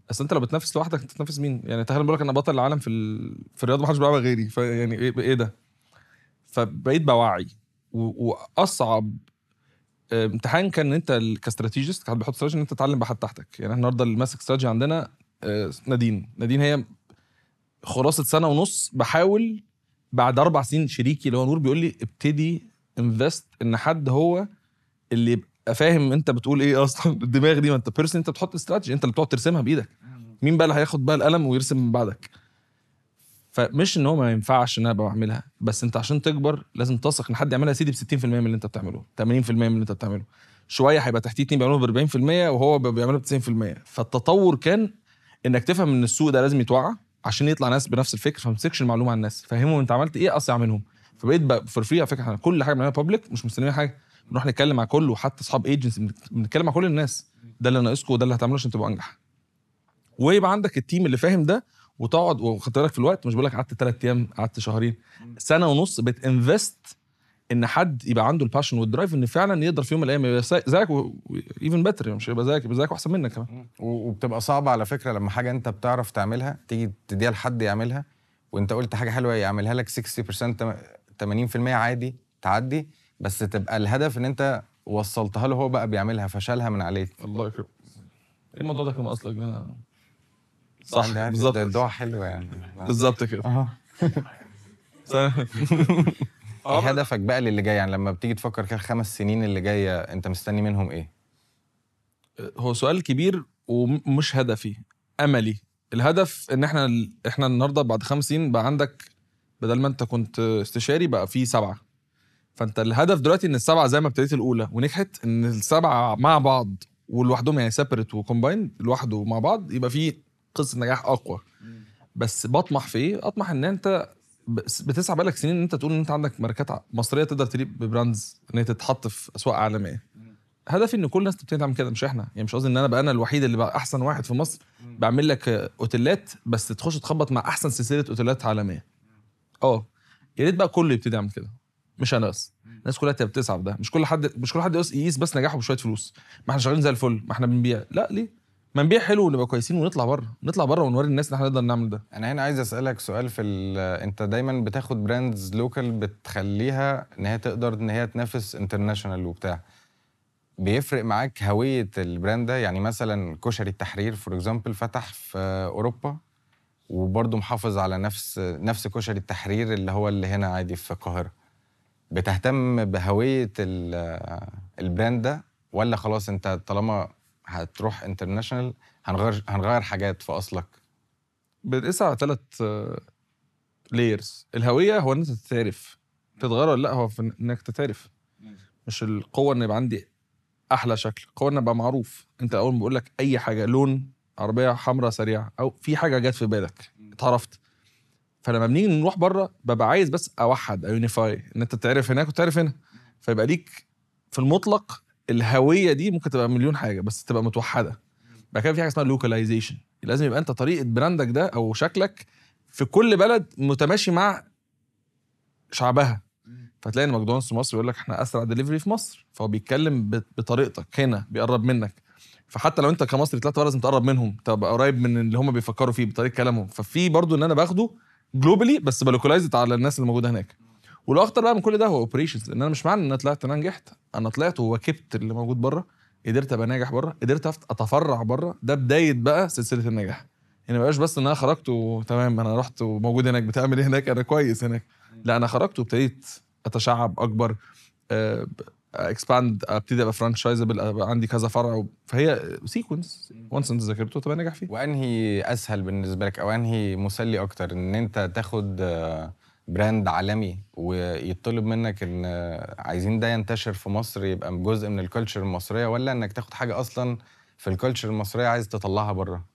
بس أنت لو بتنافس لوحدك انت تنافس مين؟ يعني تخيل بقول لك أنا بطل العالم في ال... في الرياضة محدش بيلعبها غيري. فيعني إيه إيه ده؟ فبقيت بوعي. و... وأصعب آه، امتحان كان إن أنت كاستراتيجيست حد بيحط استراتيجي إن أنت تتعلم بحد تحتك. يعني إحنا النهارده اللي ماسك استراتيجي عندنا آه، نادين. نادين هي خلاصة سنة ونص بحاول بعد أربع سنين شريكي اللي هو نور بيقول لي ابتدي انفست إن حد هو اللي يبقى فاهم انت بتقول إيه أصلا الدماغ دي ما انت بيرسون انت بتحط استراتيجي انت اللي بتقعد ترسمها بإيدك. مين بقى اللي هياخد بقى القلم ويرسم من بعدك؟ فمش إن هو ما ينفعش إن أنا بعملها بس أنت عشان تكبر لازم تثق إن حد يعملها يا سيدي ب 60% من اللي أنت بتعمله 80% من اللي أنت بتعمله. شوية هيبقى تحتيه اتنين بيعملوه ب 40% وهو بيعمله ب 90% فالتطور كان إنك تفهم إن السوق ده لازم يتوعى عشان يطلع ناس بنفس الفكر فما تمسكش المعلومة على الناس. فهمهم أنت عملت إيه أصلا أعملهم. فبقيت for free على فكرة إحنا كل حاجة بنعملها public مش مستنيين حاجة. بنروح نتكلم مع كله حتى أصحاب ايجنسي بنتكلم مع كل الناس. ده اللي ناقصكم وده اللي هتعمله عشان تبقوا أنجح. ويبقى عندك ال team اللي فاهم ده وتقعد وخدت بالك في الوقت مش بقول لك قعدت ثلاث أيام قعدت شهرين سنة ونص بتنفست إن حد يبقى عنده ال passion وال drive إن فعلا يقدر في يوم من الأيام يبقى زي- زيك even better مش يبقى زيك يبقى زيك وأحسن منك كمان. وبتبقى صعبة على فكرة لما حاجة أنت بتعرف تعملها تيجي تديها لحد يعملها وأنت قلت حاجة حلوة يعملها لك 60% تم- 80% عادي تعدي بس تبقى الهدف إن أنت وصلتها له هو بقى بيعملها فشالها من عليك. الله يكرمك. إيه الموضوع ده كان اصلك ده- صح ده بالظبط. دعاء حلو يعني. بالظبط كده. آه إيه هدفك بقى للي جاي يعني لما بتيجي تفكر كده الخمس سنين اللي جاية أنت مستني منهم إيه؟ هو سؤال كبير ومش هدفي أملي. الهدف إن إحنا إحنا النهارده بعد خمس سنين بقى عندك بدل ما أنت كنت استشاري بقى في سبعة. فانت الهدف دلوقتي إن السبعة زي ما ابتديت الأولى ونجحت إن السبعة مع بعض ولوحدهم يعني separate و combined لوحده مع بعض يبقى في قصة نجاح أقوى. بس بطمح في إيه؟ أطمح إن أنت بتسعى بقالك سنين إن أنت تقول إن أنت عندك ماركات مصرية تقدر تليق ب brands إن هي تتحط في أسواق عالمية. هدفي إن كل الناس تبتدي تعمل كده مش إحنا. يعني مش قصدي إن أنا بقى أنا الوحيد اللي بقى أحسن واحد في مصر. بعمل لك أوتيلات بس تخش تخبط مع أحسن سلسلة أوتيلات عالمية. آه. يا ريت بقى كله يبتدي يعمل كده. مش أنا بس الناس كلها تبقى بتسعى في ده. مش كل حد مش كل حد يقيس- بس نجاحه بشوية فلوس. ما إحنا شغالين زي الفل. ما إحنا بنبيع. لا ليه؟ ما نبيع حلو ونبقى كويسين ونطلع بره. نطلع بره ونوري الناس إن إحنا نقدر نعمل ده. أنا هنا عايز أسألك سؤال في أنت دايما بتاخد brands local بتخليها إن هي تقدر إن هي تنافس international وبتاع. بيفرق معاك هوية ال brand ده؟ يعني مثلا كشري التحرير for example فتح في أوروبا وبرضه محافظ على نفس نفس كشري التحرير اللي هو اللي هنا عادي في القاهرة. بتهتم بهوية ال- brand ده ولا خلاص انت طالما هتروح international هنغير هنغير حاجات في أصلك؟ بنقيسها على ثلاث layers الهوية هو إن أنت تتعرف. تتغير ولا لأ هو في إنك تتعرف. مش القوة إن يبقى عندي أحلى شكل. القوة إن أبقى معروف. أنت أول ما بقول لك أي حاجة لون عربية حمراء سريعة أو في حاجة جت في بالك اتعرفت. فلما بنيجي نروح بره ببقى عايز بس أوحد أو unify إن أنت تعرف هناك وتعرف هنا. فيبقى ليك في المطلق الهوية دي ممكن تبقى مليون حاجة بس تبقى متوحدة. بعد كده في حاجة اسمها localization لازم يبقى أنت طريقة brand ك ده أو شكلك في كل بلد متماشي مع شعبها. فتلاقي إن ماكدونالدز في مصر يقول لك إحنا أسرع دليفري في مصر. فهو بيتكلم بطريقتك هنا بيقرب منك. فحتى لو أنت كمصري طلعت بره لازم تقرب منهم. تبقى قريب من اللي هم بيفكروا فيه بطريقة كلامهم. ففي برضو إن أنا باخده globally بس ب localized على الناس اللي موجودة هناك. والأخطر بقى من كل ده هو operations لأن أنا مش معنى إن أنا طلعت أنا نجحت أنا طلعت وواكبت اللي موجود بره قدرت أبقى ناجح بره قدرت أتفرع بره ده بداية بقى سلسلة النجاح. يعني ما بقاش بس إن أنا خرجت وتمام أنا رحت وموجود هناك بتعمل إيه هناك؟ أنا كويس هناك. لا أنا خرجت وابتديت أتشعب أكبر. expand ابتدي ابقى franchisable أبقى عندي كذا فرع فهي sequence once انت ذاكرته تبقى ناجح فيه. وأنهي أسهل بالنسبة لك أو أنهي مسلي أكتر؟ إن أنت تاخد brand عالمي ويطلب منك إن عايزين ده ينتشر في مصر يبقى جزء من ال culture المصرية ولا إنك تاخد حاجة أصلا في ال culture المصرية عايز تطلعها بره؟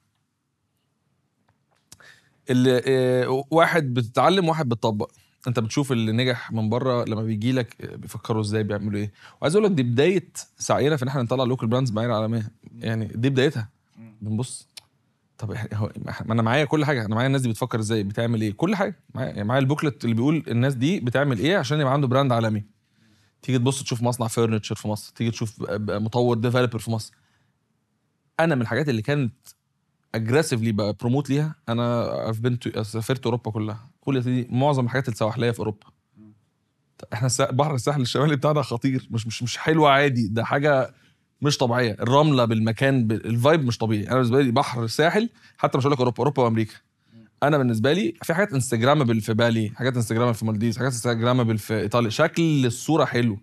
اللي آه، واحد بتتعلم واحد بتطبق. انت بتشوف اللي نجح من بره لما بيجي لك آه، بيفكروا إزاي بيعملوا إيه؟ وعايز أقول لك دي بداية سعينا في ان إحنا نطلع local brands معايير عالميه يعني دي بدايتها. بنبص طب هو ما أنا معايا كل حاجة. أنا معايا الناس دي بتفكر إزاي بتعمل إيه؟ كل حاجة. معايا يعني معايا ال booklet اللي بيقول الناس دي بتعمل إيه عشان يبقى عنده brand عالمي. تيجي تبص تشوف مصنع furniture في مصر. تيجي تشوف ب- مطور developer في مصر. أنا من الحاجات اللي كانت aggressively promote ليها. أنا to- سافرت أوروبا كلها. كل دي معظم الحاجات السواحليه في أوروبا. إحنا بحر الساحل الشمالي بتاعنا خطير. مش مش مش حلو عادي. ده حاجة مش طبيعية. الرملة بالمكان بال- ال vibe مش طبيعي. أنا بالنسبة لي بحر الساحل حتى مش هقول لك أوروبا أوروبا وأمريكا. أنا بالنسبة لي في حاجات instagrammable في بالي حاجات instagrammable في مالديفز حاجات instagrammable في إيطاليا. شكل الصورة حلو.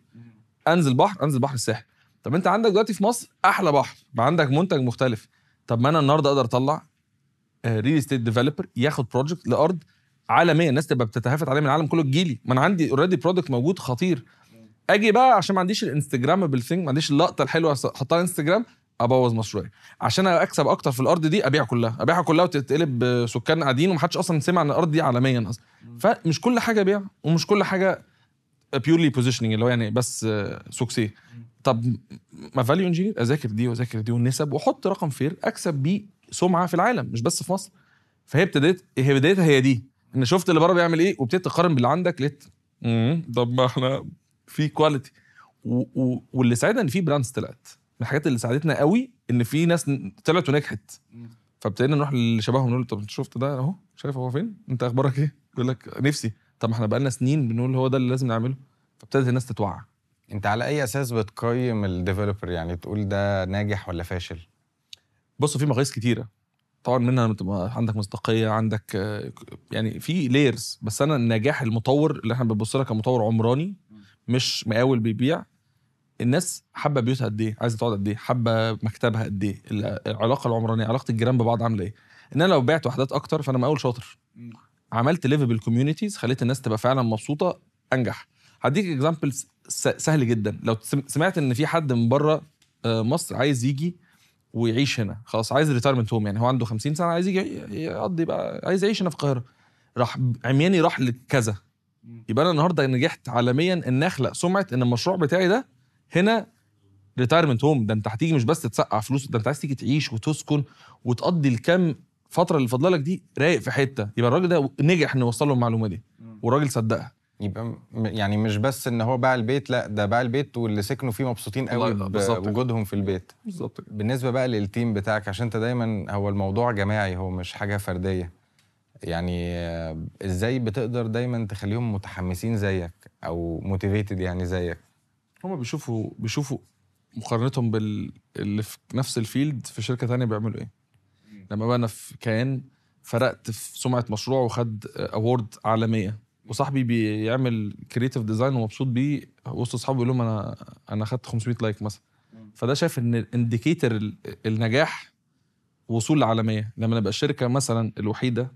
أنزل بحر أنزل بحر الساحل. طب أنت عندك دلوقتي في مصر أحلى بحر بقى عندك منتج مختلف. طب ما أنا النهارده أقدر اطلع real estate developer ياخد project لأرض عالمية الناس تبقى بتتهافت عليه من العالم كله تجيلي ما أنا عندي already product موجود خطير. أجي بقى عشان ما عنديش ال instagrammable thing ما عنديش اللقطة الحلوة أحطها انستجرام أبوظ مشروعي. عشان أكسب أكتر في الأرض دي ابيع كلها. أبيعها كلها وتتقلب سكان قاعدين ومحدش أصلا سمع عن الأرض دي عالميا أصلا. فمش كل حاجة بيع ومش كل حاجة بيورلي بوزيشننج اللي هو يعني بس سوكسي. طب ما value engineer أذاكر دي وأذاكر دي والنسب وأحط رقم fair أكسب بيه سمعة في العالم مش بس في مصر. فهي ابتديت هي بدايتها هي دي. ان شفت اللي بره بيعمل إيه وابتديت تقارن باللي عندك لقيت طب ما إحنا في quality واللي ساعدنا إن في brands طلعت. من الحاجات اللي ساعدتنا قوي إن في ناس طلعت ونجحت. فابتدينا نروح اللي شبههم نقول طب أنت شفت ده أهو شايف هو فين؟ أنت أخبارك إيه؟ يقول لك نفسي. طب ما إحنا بقالنا سنين بنقول هو ده اللي لازم نعمله. فابتدت الناس تتوعى. انت على اي أساس بتقيم ال developer يعني تقول ده ناجح ولا فاشل؟ بص في مقاييس كتيرة. طبعا منها لما تبقى عندك مصداقية عندك يعني في layers بس أنا النجاح المطور اللي إحنا بنبص لها كمطور عمراني مش مقاول بيبيع. الناس حابة بيوتها قد إيه؟ عايزة تقعد قد إيه؟ حابة مكتبها قد إيه؟ العلاقة العمرانية علاقة الجيران ببعض عاملة إيه؟ إن أنا لو بعت وحدات أكتر فأنا مقاول شاطر. عملت livable communities خليت الناس تبقى فعلا مبسوطة أنجح. هديك example سهل جدا. لو سم- سمعت إن في حد من بره آه، مصر عايز يجي ويعيش هنا خلاص عايز retirement home يعني هو عنده 50 سنة عايز يجي يقضي بقى عايز يعيش هنا في القاهرة. راح عمياني راح لكذا. يبقى أنا النهارده نجحت عالميا إن أخلق. سمعه إن المشروع بتاعي ده هنا retirement home ده أنت هتيجي مش بس تسقع فلوس ده أنت عايز تيجي تعيش وتسكن وتقضي الكام فترة اللي فاضله لك دي رايق في حتة. يبقى الراجل ده نجح إنه يوصل له المعلومة دي. والراجل صدقها. يبقى يعني مش بس إن هو باع البيت لأ ده باع البيت واللي سكنوا فيه مبسوطين قوي. بوجودهم في البيت. بالظبط. بالنسبة بقى لل team بتاعك عشان أنت دايما هو الموضوع جماعي هو مش حاجة فردية. يعني إزاي بتقدر دايما تخليهم متحمسين زيك أو motivated يعني زيك؟ هما بيشوفوا بيشوفوا مقارنتهم بال اللي في نفس ال field في شركة تانية بيعملوا إيه. لما بقى أنا في كيان فرقت في سمعة مشروع وخد award عالمية. وصاحبي بيعمل creative design ومبسوط بيه وسط أصحابه بيقول لهم أنا أنا خدت 500 like مثلا. فده شايف إن ال indicator النجاح وصول لعالمية. لما نبقى الشركة مثلا الوحيدة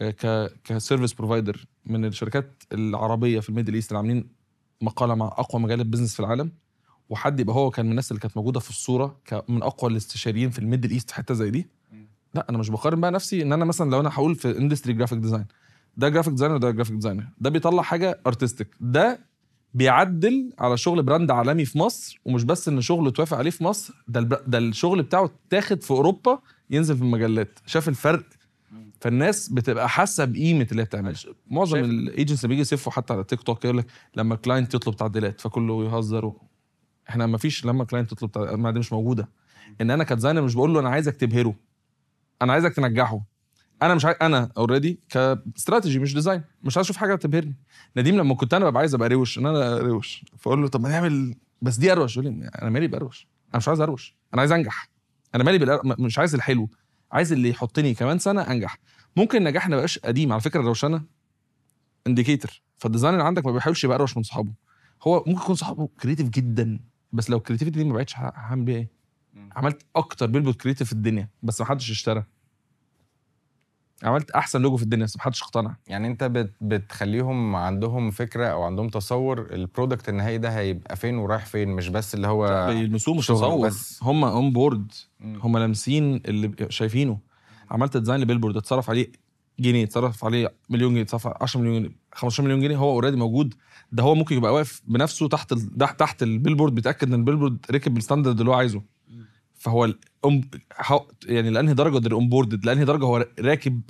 آه، ك ك service provider من الشركات العربية في ال Middle East اللي عاملين مقالة مع أقوى مجال ال business في العالم وحد يبقى هو كان من الناس اللي كانت موجودة في الصورة من أقوى الاستشاريين في ال Middle East في حتة زي دي. لا أنا مش بقارن بقى نفسي إن أنا مثلا لو أنا هقول في industry graphic design ده graphic designer وده graphic designer ده بيطلع حاجة artistic ده بيعدل على شغل brand عالمي في مصر ومش بس إن شغله اتوافق عليه في مصر ده البر... ده الشغل بتاعه اتاخد في أوروبا ينزل في المجلات. شاف الفرق. فالناس بتبقى حاسة بقيمة اللي هي بتعمله معظم ال agencies بيجي يسفوا حتى على تيك توك يقول لك لما ال client يطلب تعديلات فكله يهزر و... إحنا ما فيش لما client تطلب تعديلات ما دي مش موجودة. إن أنا ك designer مش بقول له أنا عايزك تبهره. أنا عايزك تنجحه. أنا مش عايز أنا already ك strategy مش design مش عايز أشوف حاجة تبهرني. نديم لما كنت أنا ببقى عايز أبقى روش إن أنا روش. فأقول له طب ما نعمل بس دي أروش. يقول لي أنا مالي بأروش؟ أنا مش عايز أروش. أنا عايز أنجح. أنا مالي بالأر... مش عايز الحلو. عايز اللي يحطني كمان سنة أنجح. ممكن النجاح ما يبقاش قديم. على فكرة الروشنة indicator فال designer اللي عندك ما بيحاولش يبقى أروش من صحابه. هو ممكن يكون صحابه creative جدا بس لو ال creativity دي ما بقتش هعمل بيها إيه؟ عملت أكتر billboard creative في الدنيا بس ما حدش اشترى. عملت أحسن لوجو في الدنيا بس محدش اقتنع. يعني أنت بت بتخليهم عندهم فكرة أو عندهم تصور ال product النهائي ده هيبقى فين ورايح فين مش بس اللي هو بيلمسوه مش تصور. بس. هم on board. هم لامسين اللي شايفينه. عملت design ل billboard اتصرف عليه جنيه اتصرف عليه مليون جنيه اتصرف 10 مليون جنيه 15 مليون جنيه هو already موجود. ده هو ممكن يبقى واقف بنفسه تحت ال... تحت- تحت ال billboard بيتأكد إن ال billboard ركب ال standard اللي هو عايزه. فهو. يعني لأنهي درجة ده on board لأنهي درجة هو راكب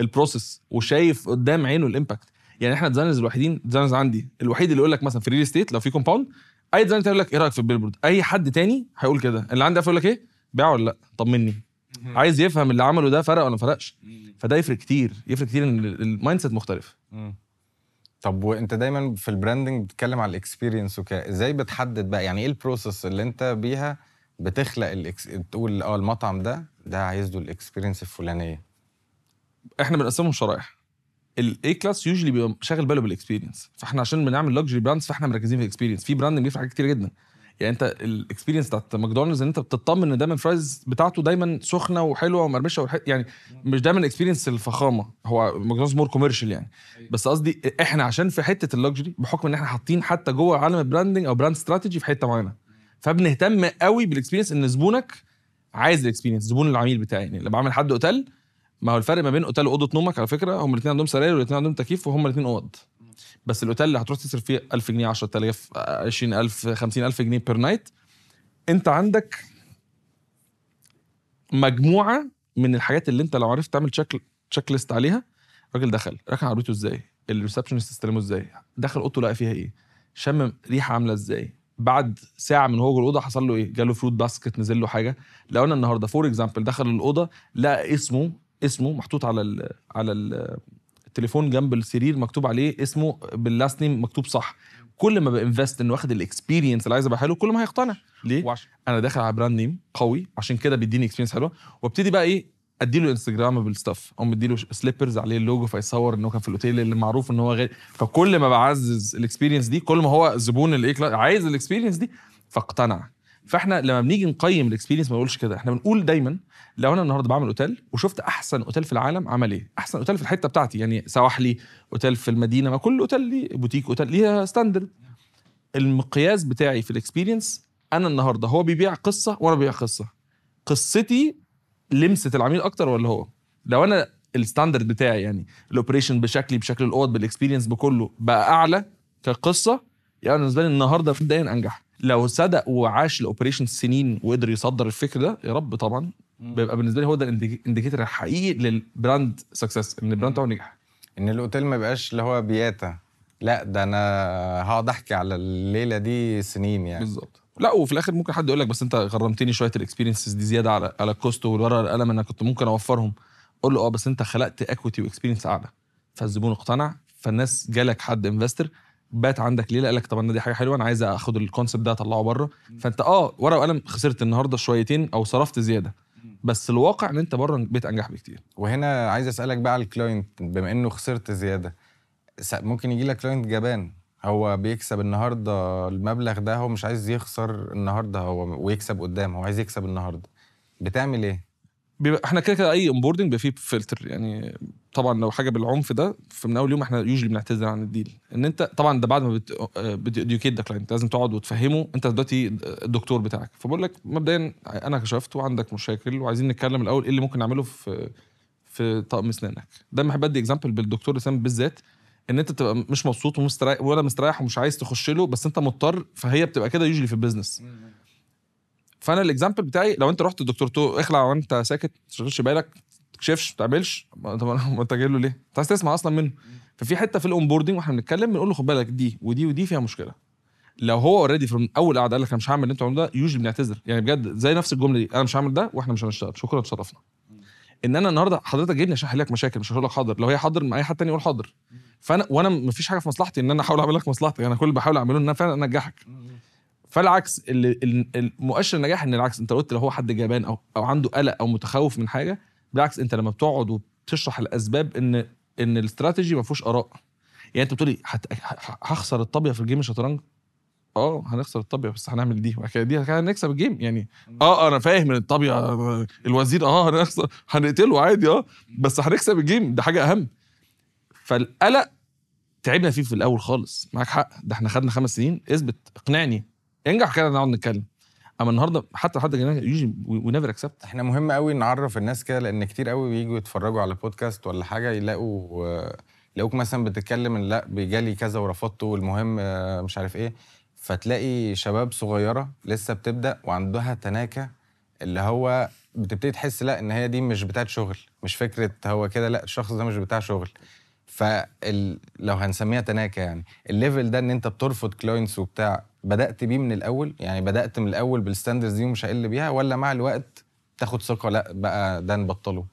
ال process وشايف قدام عينه ال impact يعني إحنا designers الوحيدين designers عندي الوحيد اللي يقول لك مثلا في real estate لو في compound أي designer يقول لك إيه رأيك في ال billboard أي حد تاني هيقول كده. اللي عندي يقول لك إيه؟ بيعه ولا لأ؟ طمني عايز يفهم اللي عمله ده فرق ولا ما فرقش؟ فده يفرق كتير. يفرق كتير إن ال mindset مختلف. طب وأنت دايما في ال branding بتتكلم على ال experience وكده. إزاي بتحدد بقى؟ يعني إيه ال process اللي أنت بيها؟ بتخلق ال ex... تقول آه المطعم ده ده عايز له ال experience الفلانية. إحنا بنقسمهم شرائح. ال A class usually بيبقى شاغل باله بال experience فإحنا عشان بنعمل luxury brands فإحنا مركزين في ال experience في brand بيفرق حاجات كتير جدا. يعني أنت ال experience بتاعت ماكدونالدز إن أنت بتطمن إن دايما ال fries بتاعته دايما سخنة وحلوة ومرمشة والح... يعني مش دايما ال experience الفخامة. هو ماكدونالدز more commercial يعني. بس قصدي إحنا عشان في حتة ال luxury بحكم إن إحنا حاطين حتى جوه عالم ال branding أو brand strategy في حتة معينة. فبنهتم قوي بال experience ان زبونك عايز ال experience زبون العميل بتاعي. يعني لما بعمل حد اوتيل ما هو الفرق ما بين اوتيل واوضه نومك على فكرة هم الاثنين عندهم سراير والاثنين عندهم تكييف وهم الاثنين اوض. بس الاوتيل اللي هتروح تصرف فيه 1000 جنيه 10000 20000 50000 جنيه per night انت عندك مجموعة من الحاجات اللي انت لو عرفت تعمل check checklist عليها الراجل دخل ركن عربيته إزاي؟ ال receptionist استلمه إزاي؟ دخل اوضته لقى فيها إيه؟ شم ريحة عاملة إزاي؟ بعد ساعة من هو جوه الأوضة حصل له إيه؟ جاله fruit basket نزل له حاجة. لو أنا النهارده for example دخل الأوضة لقى اسمه اسمه محطوط على ال على ال التليفون جنب السرير مكتوب عليه اسمه بال last name مكتوب صح. كل ما ب invest إنه واخد ال experience اللي عايز ابقى حلو كل ما هيقتنع. ليه؟ وعش... أنا داخل على brand name قوي عشان كده بيديني experience حلوة. وابتدي بقى إيه؟ أديله instagrammable stuff أو مديله slippers عليه اللوجو فيصور ان هو كان في الأوتيل اللي معروف إن هو غالي فكل ما بعزز ال experience دي كل ما هو الزبون اللي إيه عايز ال experience دي فاقتنع. فإحنا لما بنيجي نقيم ال experience ما نقولش كده. إحنا بنقول دايما لو أنا النهارده بعمل أوتيل وشفت أحسن أوتيل في العالم عمل إيه؟ أحسن أوتيل في الحتة بتاعتي. يعني سواحلي أوتيل في المدينة ما كل أوتيل ليه boutique hotel ليها standard المقياس بتاعي في ال experience أنا النهارده هو بيبيع قصة وأنا ببيع قصة. قصتي لمست العميل أكتر ولا هو؟ لو أنا ال standard بتاعي يعني ال operation بشكلي بشكل الأوض بال experience بكله بقى أعلى كقصة يعني بالنسبة لي النهارده مبدئيا أنجح. لو صدق وعاش ال operation سنين وقدر يصدر الفكر ده يا رب طبعا بيبقى بالنسبة لي هو ده ال indicator الحقيقي لل brand success إن ال brand بتاعه نجح. إن الأوتيل ما يبقاش اللي هو بياتا. لأ ده أنا هقعد أحكي على الليلة دي سنين يعني. بالظبط. لا وفي الآخر ممكن حد يقول لك بس أنت غرمتني شوية ال experiences دي زيادة على على ال cost والورقة القلم أنا كنت ممكن أوفرهم. قول له آه بس أنت خلقت equity و experience أعلى. فالزبون اقتنع فالناس جالك حد investor بات عندك ليله قال لك طب أنا دي حاجة حلوة أنا عايز أخد ال concept ده أطلعه بره. فأنت آه ورقة وقلم خسرت النهارده شويتين أو صرفت زيادة. بس الواقع إن أنت بره بيت أنجح بكتير. وهنا عايز أسألك بقى على ال client بما إنه خسرت زيادة ممكن يجي لك client جبان. هو بيكسب النهارده المبلغ ده هو مش عايز يخسر النهارده هو ويكسب قدام هو عايز يكسب النهارده. بتعمل إيه؟ بيبقى إحنا كده كده أي onboarding بيبقى فيه فلتر يعني طبعا لو حاجة بالعنف ده فمن أول يوم إحنا usually بنعتذر عن ال deal إن انت طبعا ده بعد ما بت educate ده client لازم تقعد وتفهمه أنت دلوقتي الدكتور بتاعك. فبقول لك مبدئيا أنا كشفت وعندك مشاكل وعايزين نتكلم الأول إيه اللي ممكن نعمله في في طقم أسنانك. دايما بحب أدي example بالدكتور اسامه بالذات ان انت بتبقى مش مبسوط ومستريح ولا مستريح ومش عايز تخش له بس انت مضطر فهي بتبقى كده usually في ال business فانا ال example بتاعي لو انت رحت الدكتور تو اخلع وانت ساكت ما تشغلش بالك تكشفش ما تعملش ما طب ما انت جاي له ليه؟ انت عايز تسمع أصلا منه. ففي حتة في ال onboarding وإحنا بنتكلم بنقول له خد بالك دي ودي ودي فيها مشكلة. لو هو already في أول قعده قال لك أنا مش هعمل اللي أنت عامله ده usually بنعتذر. يعني بجد زي نفس الجملة دي أنا مش هعمل ده وإحنا مش هنشتغل. شكرا اتشرفنا إن أنا النهارده حضرتك جايبني عشان احل لك مشاكل مش هقول لك حاضر. لو هي حاضر مع أي حد تاني يقول حاضر. فأنا وأنا مفيش حاجة في مصلحتي إن أنا أحاول أعمل لك مصلحتك. أنا كل اللي بحاول أعمله إن أنا فعلا أنجحك. فالعكس اللي ال- المؤشر النجاح إن العكس. أنت قلت لو هو حد جبان أو أو عنده قلق أو متخوف من حاجة بالعكس أنت لما بتقعد وبتشرح الأسباب ان إن الاستراتيجي ما فيهوش آراء. يعني أنت بتقولي هخسر الطابية في ال game الشطرنج؟ آه هنخسر الطابية بس هنعمل دي. وبعد كده دي هنكسب ال game يعني آه أنا فاهم إن الطابية آه، الوزير آه هنخسر هنقتله عادي آه بس هنكسب ال game ده حاجة أهم. فالقلق تعبنا فيه في الأول خالص. معاك حق. ده إحنا خدنا خمس سنين. اثبت اقنعني. انجح كده نقعد نتكلم. أما النهارده حتى حد يوجي وي نيفر اكسبت إحنا مهم قوي نعرف الناس كده لأن كتير قوي بييجوا يتفرجوا على بودكاست ولا حاجة يلاقوا آه، يلاقوك مثلا بتتكلم إن لأ بيجالي كذا ورفضته والمهم آه، مش عارف إيه. فتلاقي شباب صغيرة لسه بتبدأ وعندها تناكة اللي هو بتبتدي تحس لا إن هي دي مش بتاعت شغل مش فكرة هو كده لا الشخص ده مش بتاع شغل. فال... لو هنسميها تناكة يعني ال level ده إن أنت بترفض clients وبتاع بدأت بيه من الأول؟ يعني بدأت من الأول بال standards دي ومش هقل بيها ولا مع الوقت تاخد ثقة لا بقى ده نبطله؟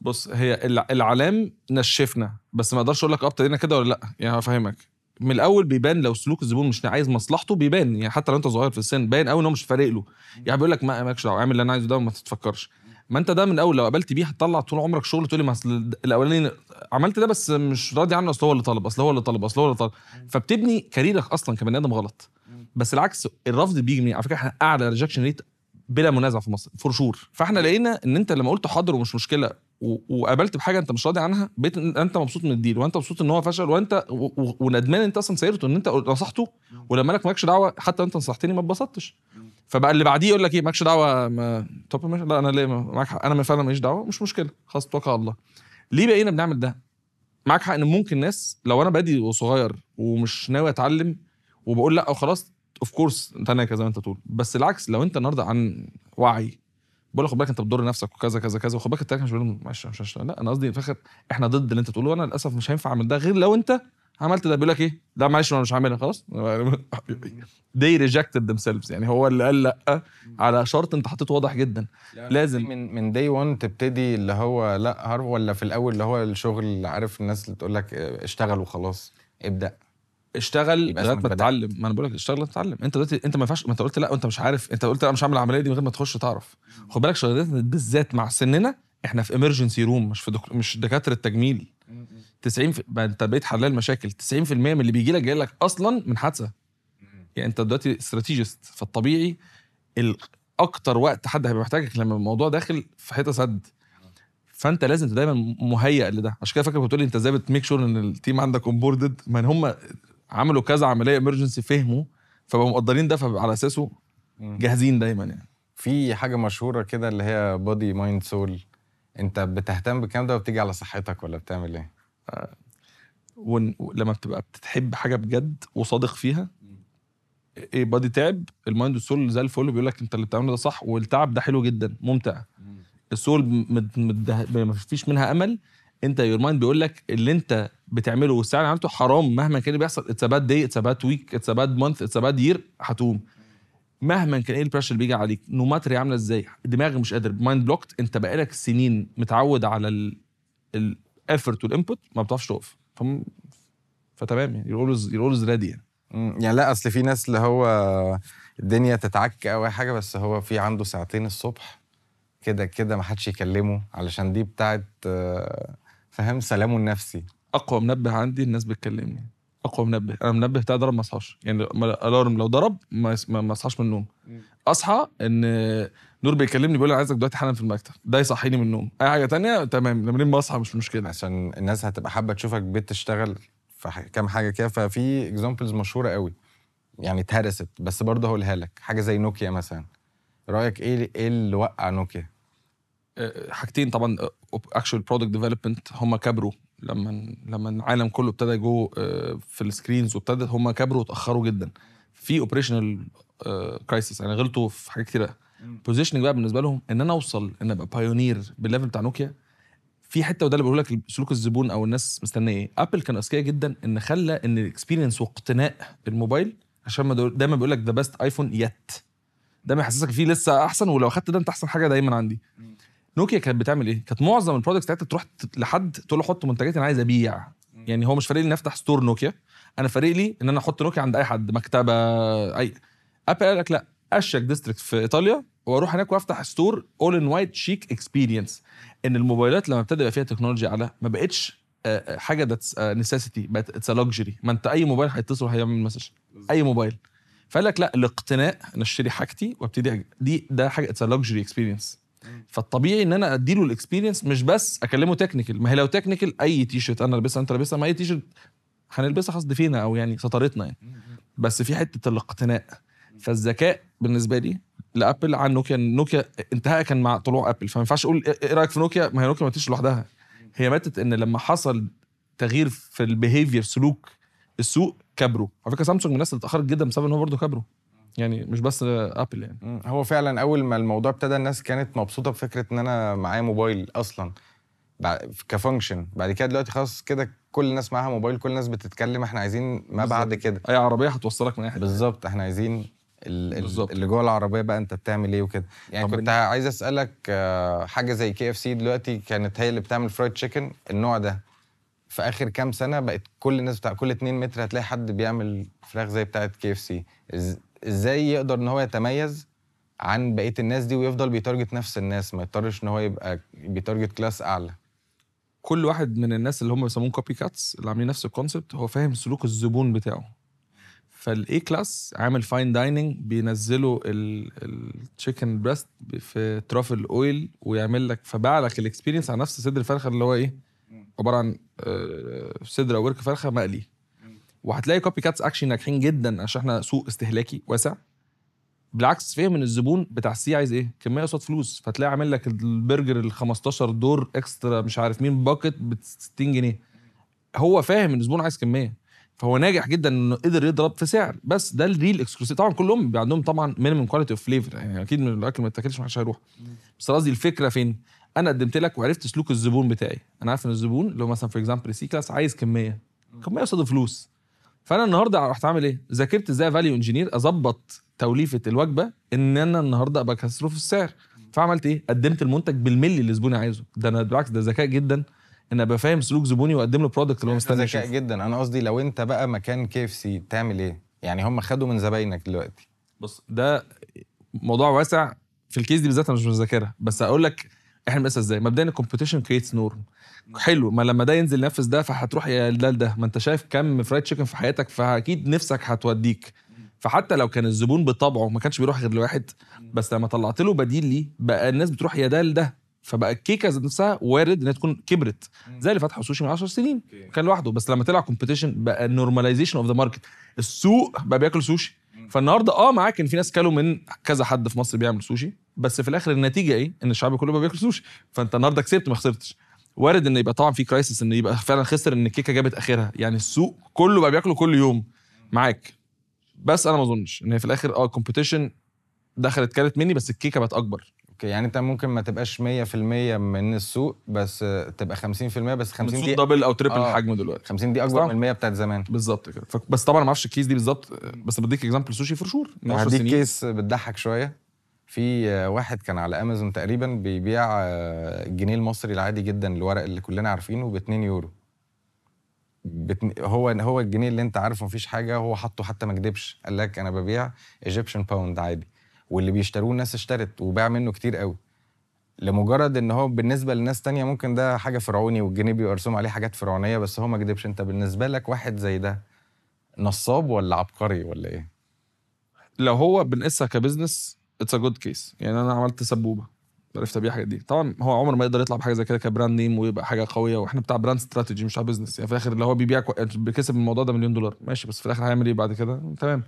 بص هي الع- العلام نشفنا بس ما أقدرش أقول لك ابتدينا كده ولا لأ؟ يعني هفهمك. من الأول بيبان لو سلوك الزبون مش عايز مصلحته بيبان. يعني حتى لو أنت صغير في السن باين قوي إن هو مش فارق له. يعني بيقول لك ما مالكش دعوة اعمل اللي أنا عايزه ده وما تتفكرش. ما أنت ده من الأول لو قبلت بيه هتطلع طول عمرك شغل تقول لي ما أصل الأولاني عملت ده بس مش راضي عنه أصل هو اللي طلب أصل هو اللي طلب أصل هو اللي طلب. فبتبني كاريرك أصلا كبني آدم غلط. بس العكس الرفض بيجي منين؟ على فكرة إحنا اعلى rejection rate بلا منازع في مصر for sure فإحنا لقينا إن أنت لما قلت حاضر ومش مشكلة وقبلت بحاجة انت مش راضي عنها بقيت انت مبسوط من ال deal وانت مبسوط ان هو فشل وانت وندمان انت أصلا سيرته إن انت نصحته ولما لك مالكش دعوة حتى انت نصحتني ما اتبسطتش. فبقى اللي بعديه يقول لك إيه مالكش دعوة ما... طب ماشي لا أنا ليه معاك حق أنا فعلا ماليش دعوة مش مشكلة خلاص توكل على الله. ليه بقينا بنعمل ده؟ معاك حق إن ممكن ناس لو أنا بادي وصغير ومش ناوي أتعلم وبقول لأ وخلاص of course تناكه زي ما أنت تقول. بس العكس لو أنت النهارده عن وعي بقول لك خد بالك انت بتضر نفسك وكذا كذا كذا وخد بالك التاني مش بيقول مش مش مش لا أنا قصدي الآخر إحنا ضد اللي انت تقوله وأنا للاسف مش هينفع اعمل ده غير لو انت عملت ده بيقول لك إيه؟ لا معلش أنا مش هعملها خلاص. They rejected themselves. يعني هو اللي قال لأ على شرط انت حطيته واضح جدا. لازم. من من داي 1 تبتدي اللي هو لأ هرب ولا في الأول اللي هو الشغل اللي عارف الناس اللي تقول لك اشتغل وخلاص ابدأ. اشتغل لغاية ما. تتعلم. ما أنا بقول لك اشتغل لغاية ما تتعلم. أنت دلوقتي أنت ما ينفعش ما أنت قلت لا وانت مش عارف. أنت قلت لا مش هعمل العملية دي من غير ما تخش تعرف. خد بالك شغلتنا بالذات مع سننا إحنا في امرجنسي روم مش في دك... مش دكاترة تجميل. 90 في... بقى أنت بقيت حلال مشاكل. 90% من اللي بيجي لك جاي لك أصلا من حادثة. يعني أنت دلوقتي strategist فالطبيعي ال... أكتر وقت حد هيبقى محتاجك لما الموضوع داخل في حتة سد. فأنت لازم دايما مهيئ لده. عشان كده فاكر بتقول لي أنت إزاي بت make sure إن ال team عندك onboarded ما هم عملوا كذا عملية emergency فهموا فبقوا مقدرين ده فعلى أساسه. جاهزين دايما يعني. في حاجة مشهورة كده اللي هي body mind soul أنت بتهتم بالكلام ده وبتيجي على صحتك ولا بتعمل إيه؟ ون- ولما بتبقى بتحب حاجة بجد وصادق فيها إيه body تعب ال mind وال soul زي الفل بيقول لك أنت اللي بتعمله ده صح والتعب ده حلو جدا ممتع. ال soul ما فيش منها أمل انت your mind بيقول لك اللي انت بتعمله والساعة اللي عملته حرام. مهما كان اللي بيحصل it's bad day it's bad week it's bad month it's bad year هتقوم. مهما كان إيه ال pressure اللي بيجي عليك no matter عاملة إزاي دماغي مش قادر mind blocked انت بقالك سنين متعود على ال effort وال input ما بتعرفش تقف. فتمام يعني you're always you're always ready يعني. يعني لا اصل في ناس اللي هو الدنيا تتعك أو أي حاجة بس هو في عنده ساعتين الصبح كده كده ما حدش يكلمه علشان دي بتاعت آه، فاهم؟ سلامه النفسي. أقوى منبه عندي الناس بتكلمني. أقوى منبه. أنا المنبه بتاعي ضرب ما اصحاش يعني alarm لو ضرب ما اصحاش من النوم. أصحى إن نور بيكلمني بيقول لي عايزك دلوقتي حالا في المكتب. ده يصحيني من النوم. أي حاجة تانية تمام. لما ما اصحى مش مشكلة. عشان الناس هتبقى حابة تشوفك بتشتغل في كام حاجة كده. ففي examples مشهورة قوي. يعني اتهرست. بس برضه هقولها لك. حاجة زي نوكيا مثلا. رأيك إيه إيه اللي وقع نوكيا؟ حاجتين طبعا actual product development هم كبروا لما لما العالم كله ابتدى يجو آه، في ال screens وابتدت هم كبروا وتاخروا جدا. في operational crisis يعني غلطوا في حاجات كتيرة. positioning بقى بالنسبة لهم إن أنا أوصل إن أبقى pioneer بال level بتاع نوكيا. في حتة وده اللي بقول لك سلوك الزبون أو الناس مستنية إيه؟ ابل كان أذكياء جدا إن خلى إن ال experience واقتناء الموبايل عشان ما دايما بيقول لك the best iPhone yet ده ما يحسسك فيه لسه أحسن ولو اخدت ده أنت أحسن حاجة دايما عندي. نوكيا كانت بتعمل إيه؟ كانت معظم ال products بتاعتها تروح لحد تقول له حط منتجات أنا عايز أبيع. يعني هو مش فارق لي اني أفتح store نوكيا. أنا فارق لي إن أنا أحط نوكيا عند أي حد مكتبة أي. أبل قال لك لأ أشيك district في إيطاليا وأروح هناك وأفتح store all in white chic experience إن الموبايلات لما ابتدى يبقى فيها تكنولوجيا أعلى ما بقتش آه، آه، حاجة that's necessity بقت it's luxury ما أنت أي موبايل هيتصل هيعمل message أي موبايل. فقال لك لأ الاقتناء ان أشتري حاجتي وأبتدي دي ده حاجة it's luxury experience فالطبيعي إن أنا أديله ال experience مش بس أكلمه technical ما هي لو technical أي تي شيرت أنا لابسها أنت لابسها ما أي تي شيرت هنلبسها خلاص دفيتنا أو يعني سترتنا يعني. بس في حتة الاقتناء. فالذكاء بالنسبة لي لأبل عن نوكيا. نوكيا انتهى كان مع طلوع أبل. فما ينفعش أقول إيه إيه رأيك في نوكيا؟ ما هي نوكيا ماتت لوحدها. هي ماتت إن لما حصل تغيير في ال behavior سلوك السوق كبروا. على فكرة سامسونج من الناس اللي اتأخرت جدا بسبب إن هو برضه كبروا. يعني مش بس ابل يعني. هو فعلا أول ما الموضوع ابتدى الناس كانت مبسوطة بفكرة إن أنا معايا موبايل أصلا. ك function بعد كده دلوقتي خلاص كده كل الناس معاها موبايل كل الناس بتتكلم إحنا عايزين ما بعد كده. أي عربية هتوصلك من أي حتة. بالظبط. إحنا عايزين بالظبط. اللي جوه العربية بقى أنت بتعمل إيه وكده. يعني كنت عايز أسألك آه، حاجة زي KFC دلوقتي كانت هي اللي بتعمل fried chicken النوع ده في آخر كام سنة بقت كل الناس بتاع كل 2 متر هتلاقي حد بيعمل فراخ زي بتاعة KFC. إزاي يقدر ان هو يتميز عن بقية الناس دي ويفضل بي target نفس الناس ما يضطرش ان هو يبقى بي target class أعلى؟ كل واحد من الناس اللي هم بيسموهم copycats اللي عاملين نفس ال concept هو فاهم سلوك الزبون بتاعه. فال A class عامل fine dining بينزلوا ال chicken breast في truffle oil ويعمل لك فباع لك ال experience على نفس صدر الفرخة اللي هو إيه؟ عبارة عن آه، صدر أو ورك فرخة مقلي. وهتلاقي copycats actually ناجحين جدا عشان إحنا سوق استهلاكي واسع. بالعكس فهم إن الزبون بتاع ال C عايز إيه؟ كمية قصاد فلوس. فتلاقي عامل لك البرجر ال 15 دور extra مش عارف مين bucket ب 60 جنيه. هو فاهم إن الزبون عايز كمية. فهو ناجح جدا إنه قدر يضرب في سعر. بس ده ال real exclusive طبعا كلهم عندهم طبعا minimum quality of flavor يعني أكيد من الأكل ما يتاكلش محدش هيروح. بس قصدي الفكرة فين؟ أنا قدمت لك وعرفت سلوك الزبون بتاعي. أنا عارف إن الزبون اللي هو مثلا في example C class عايز كمية. كمية قصاد فلوس. فأنا النهارده رحت عامل إيه؟ ذاكرت إزاي value engineer أظبط توليفة الوجبة إن أنا النهارده أبقى كسره في السعر. فعملت إيه؟ قدمت المنتج بالملي اللي زبوني عايزه. ده أنا بالعكس ده ذكاء جدا. إن أبقى فاهم سلوك زبوني وأقدم له product اللي هو مستني ذكاء. جدا. أنا قصدي لو أنت بقى مكان كي إف سي تعمل إيه؟ يعني هم خدوا من زباينك دلوقتي. بص ده موضوع واسع. في ال case دي بالذات أنا مش مذاكرها. بس أقول لك إحنا بنقيسها إزاي؟ مبدئيا ال competition creates norm حلو ما لما ده ينزل ينفذ ده فهتروح يا ده لده. ما أنت شايف كم fried chicken في حياتك فأكيد نفسك هتوديك. فحتى لو كان الزبون بطبعه ما كانش بيروح غير لواحد بس لما طلعت له بديل ليه بقى الناس بتروح يا ده لده. فبقى الكيكة ذات نفسها وارد إنها تكون كبرت. زي اللي فتحوا سوشي من 10 سنين. كان لوحده. بس لما طلع competition بقى normalization of the market السوق بقى بياكل سوشي. فالنهارده آه معاك ان في ناس كلوا من كذا حد في مصر بيعمل سوشي بس في الآخر النتيجة إيه؟ ان الشعب كله بقى بياكل سوشي. فانت النهارده كسبت ما خسرتش. وارد ان يبقى طبعا في crisis ان يبقى فعلا خسر ان الكيكه جابت آخرها. يعني السوق كله بقى بياكله كل يوم. معاك. بس أنا ما أظنش إن هي في الآخر آه competition دخلت كانت مني بس الكيكة بقت أكبر. okay يعني انت ممكن ما تبقاش 100% من السوق بس آه، تبقى 50% بس 50 السوق دي double أو triple آه. الحجم دلوقتي. 50 دي أكبر. من ال 100 بتاعت زمان. بالظبط كده. بس طبعا ما أعرفش ال case دي بالظبط بس بديك example سوشي for sure من 10 هديك case بتضحك شوية. في آه، واحد كان على امازون تقريبا بيبيع آه، الجنيه المصري العادي جدا الورق اللي كلنا عارفينه ب 2 يورو. بتن... هو هو الجنيه اللي انت عارفه مفيش حاجة هو حطه حتى ما كدبش. قال لك أنا ببيع Egyptian pound عادي. واللي بيشتروه الناس اشترت وباع منه كتير قوي. لمجرد إن هو بالنسبة لناس تانية ممكن ده حاجة فرعوني والجنيه بيبقى مرسوم عليه حاجات فرعونية بس هو ما كدبش. أنت بالنسبة لك واحد زي ده نصاب ولا عبقري ولا إيه؟ لو هو بنقيسها ك business it's a good case يعني أنا عملت سبوبة عرفت أبيع الحاجات دي. طبعا هو عمر ما يقدر يطلع بحاجة زي كده ك brand name ويبقى حاجة قوية وإحنا بتاع brand strategy مش بتاع business يعني في الآخر اللي هو بيبيع كو... بيكسب من الموضوع ده مليون دولار. ماشي بس في الآخر هيعمل إيه بعد كده؟ تمام.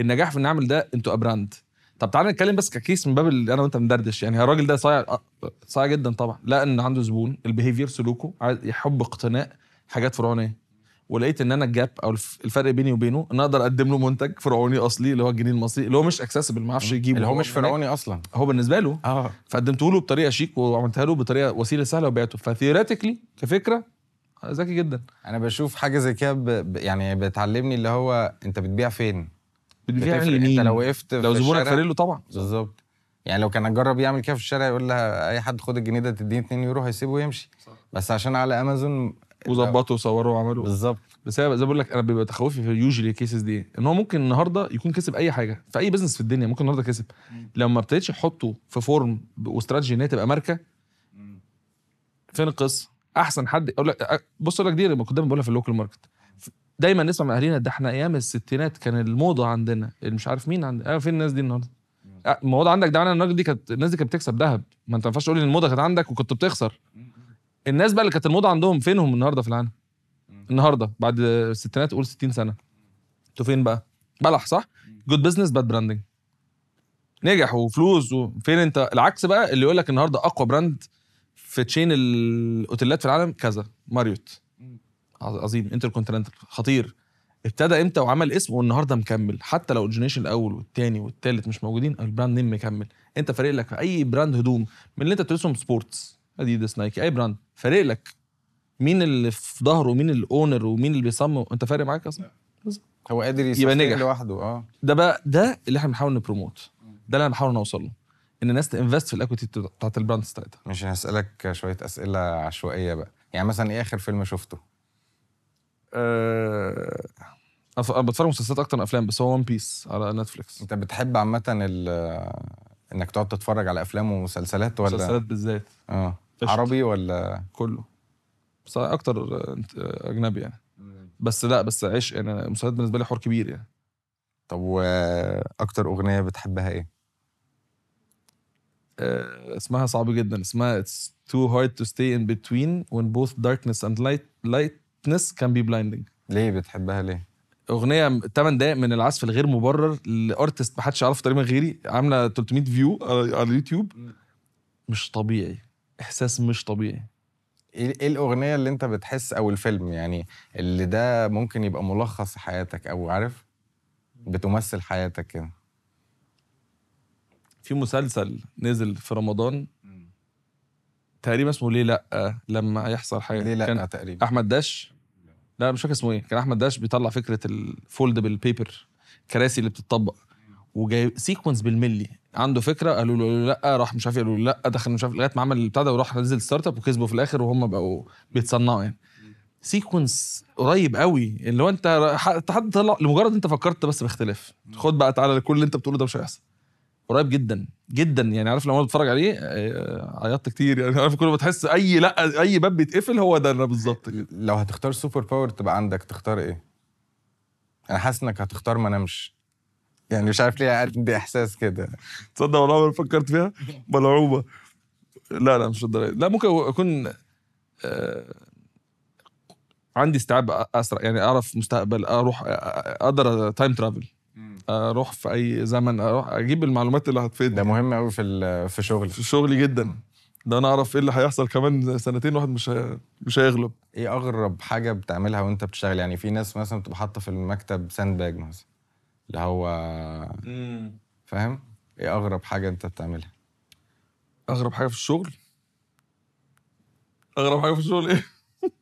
النجاح في ان نعمل ده أنتوا brand طب تعالى نتكلم بس ك case من باب اللي أنا وأنت مدردش يعني الراجل ده صايع آه، صايع جدا طبعا. لا ان عنده زبون. ال behavior سلوكه عايز يحب اقتناء حاجات فرعونية. ولقيت إن أنا ال gap أو الف- الفرق بيني وبينه إن أقدر أقدم له منتج فرعوني أصلي اللي هو الجنيه المصري اللي هو مش accessible ما أعرفش يجيبه. اللي هو مش. فرعوني أصلا. هو بالنسبة له آه. فقدمته له بطريقة شيك وعملتها له بطريقة وسيلة سهلة وبعته. ف theoretically كفكرة ذكي جدا. أنا بشوف حاجة زي كده. ب- يعني بتعلمني اللي هو أنت بتبيع فين؟ بتبيع. لمين انت لو وقفت لو زبونك فارق له طبعا. بالظبط. يعني لو كان جرب يعمل كده في الشارع يقول لها أي حد خد الجنيه ده تديني 2 يورو هيسيبه ويمشي. بس عشان على أمازون وظبطوا وصوروا وعملوا. بالظبط. بس زي ما بقول لك أنا بيبقى تخوفي في usually cases دي إن هو ممكن النهارده يكون كسب أي حاجة في أي business في الدنيا ممكن النهارده كسب. لو ما ابتديتش تحطه في form واستراتيجي إن هي تبقى ماركة فين القصة؟ أحسن حد أقول لك بص أقول لك دي كنت دايما بقولها في ال local market دايما نسمع من اهالينا ده إحنا أيام الستينات كان الموضة عندنا. مش عارف مين عند آه فين الناس دي النهارده؟ آه، الموضة عندك ده معناه الناس دي كانت الناس دي كانت بتكسب ذهب. ما أنت ما ينفعش تقول إن الموضة كانت عندك وكنت بتخسر. الناس بقى اللي كانت الموضة عندهم فينهم النهارده في العالم؟ النهارده بعد الستينات قول 60 سنة. أنتوا فين بقى؟ بلح صح؟ good business bad branding نجح وفلوس وفين أنت؟ العكس بقى اللي يقول لك النهارده أقوى brand في chain الأوتيلات في العالم كذا ماريوت عظيم. انتر كونتيننتال خطير. ابتدى إمتى وعمل اسم والنهارده مكمل. حتى لو origination الأول والثاني والثالث مش موجودين ال brand name مكمل. انت فارق لك أي brand هدوم. من اللي انت بتلبسهم sports اديداس نايكي أي brand. فارق لك مين اللي في ظهره ومين ال owner ومين اللي بيصمم. انت فارق معاك أصلا؟ هو قادر يبقى نجح. لوحده آه. ده بقى ده اللي إحنا بنحاول ن promote ده اللي أنا بحاول نوصل له. إن الناس تنفست في ال equity بتاعت ال brands بتاعتها. مش هسألك شوية أسئلة عشوائية بقى. يعني مثلا إيه آخر فيلم شفته؟ أه... بتفرج مسلسلات أكتر من أفلام بس هو One Piece على نتفليكس أنت بتحب عامة ال- إنك تقعد تتفرج على أفلام ومسلسلات ولا؟ مسلسلات بالذات. آه. عربي ولا؟ كله. بس أكتر آه، انت- آه، أجنبي يعني. بس لا بس عيش يعني. المسلسلات بالنسبة لي حوار كبير يعني. طب وأكتر أغنية بتحبها إيه؟ أه... اسمها صعب جدا. اسمها it's too hard to stay in between when both darkness and light lightness can be blinding ليه بتحبها ليه؟ أغنية 8 دقائق من العزف الغير مبرر لأرتست محدش يعرفه تقريبا غيري عاملة 300 فيو على اليوتيوب. مش طبيعي. إحساس مش طبيعي. إيه إيه الأغنية اللي أنت بتحس أو الفيلم يعني اللي ده ممكن يبقى ملخص حياتك أو عارف؟ بتمثل حياتك كده. في مسلسل نزل في رمضان. تقريبا اسمه ليه لأ لما يحصل حاجة. ليه لأ كان تقريبا؟ أحمد داش. لا مش فاكر اسمه إيه. كان أحمد داش بيطلع فكرة ال foldable paper كراسي اللي بتطبق. وجاي sequence بالملي. عنده فكرة قالوا له لا راح مش عارف قالوا له لا دخل مش عارف لغاية ما عمل البتاع ده وراح نزل startup وكسبوا في الآخر وهم بقوا بيتصنعوا يعني. sequence قريب قوي. اللي هو أنت حد طلع لمجرد أنت فكرت بس باختلاف. خد بقى تعالى كل اللي أنت بتقوله ده مش هيحصل. قريب جدا جدا. يعني عارف لما أنا بتفرج عليه آه، عيطت كتير يعني. عارف كل ما تحس أي لأ أي باب بيتقفل هو ده أنا بالظبط لو هتختار super power تبقى عندك تختار إيه؟ أنا حاسس إنك هتختار ما نمش يعني مش عارف ليه عندي إحساس كده. تصدق والله ما فكرت فيها؟ ملعوبة. لا لا مش الدرجة لا ممكن أكون آه، عندي استيعاب أسرع. يعني أعرف مستقبل أروح أقدر time travel أروح في اي زمن أروح أجيب المعلومات اللي هتفيدني. ده مهم قوي في في شغل في شغلي جدا. ده أنا أعرف إيه اللي هيحصل كمان سنتين واحد مش. مش هيغلب. إيه أغرب حاجة بتعملها وأنت بتشتغل؟ يعني في ناس مثلا بتبقى حاطة في المكتب sandbag مثلا اللي هو فاهم؟ إيه أغرب حاجة أنت بتعملها؟ أغرب حاجة في الشغل؟ أغرب حاجة في الشغل إيه؟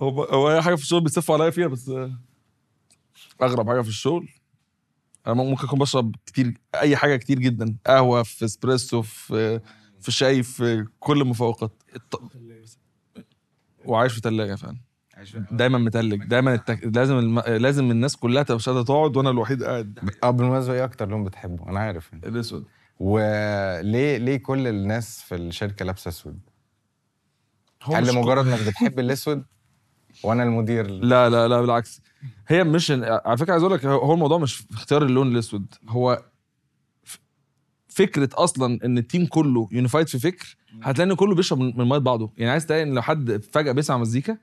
هو هو أي حاجة في الشغل بيصفوا عليا فيها بس أغرب حاجة في الشغل أنا ممكن أكون بشرب كتير أي حاجة كتير جدا قهوة في إسبريسو في في شاي في كل المفوقات الط- وعايش في ثلاجه فعلا. دايما متلج دايما التك... لازم الم... لازم الناس كلها تبقى مش تقعد وأنا الوحيد قاعد. أه بالمناسبة إيه أكتر لون بتحبه؟ أنا عارف. يعني. الأسود. وليه ليه كل الناس في الشركة لابسة أسود؟ هل مش لمجرد إنك بتحب الأسود؟ وأنا المدير لا لا لا بالعكس. هي مش على فكرة عايز أقول لك هو الموضوع مش في اختيار اللون الأسود. هو فكرة أصلا إن ال team كله unified في فكر هتلاقي إن كله بيشرب من من مية بعضه. يعني عايز تلاقي إن لو حد فجأة بيسمع مزيكا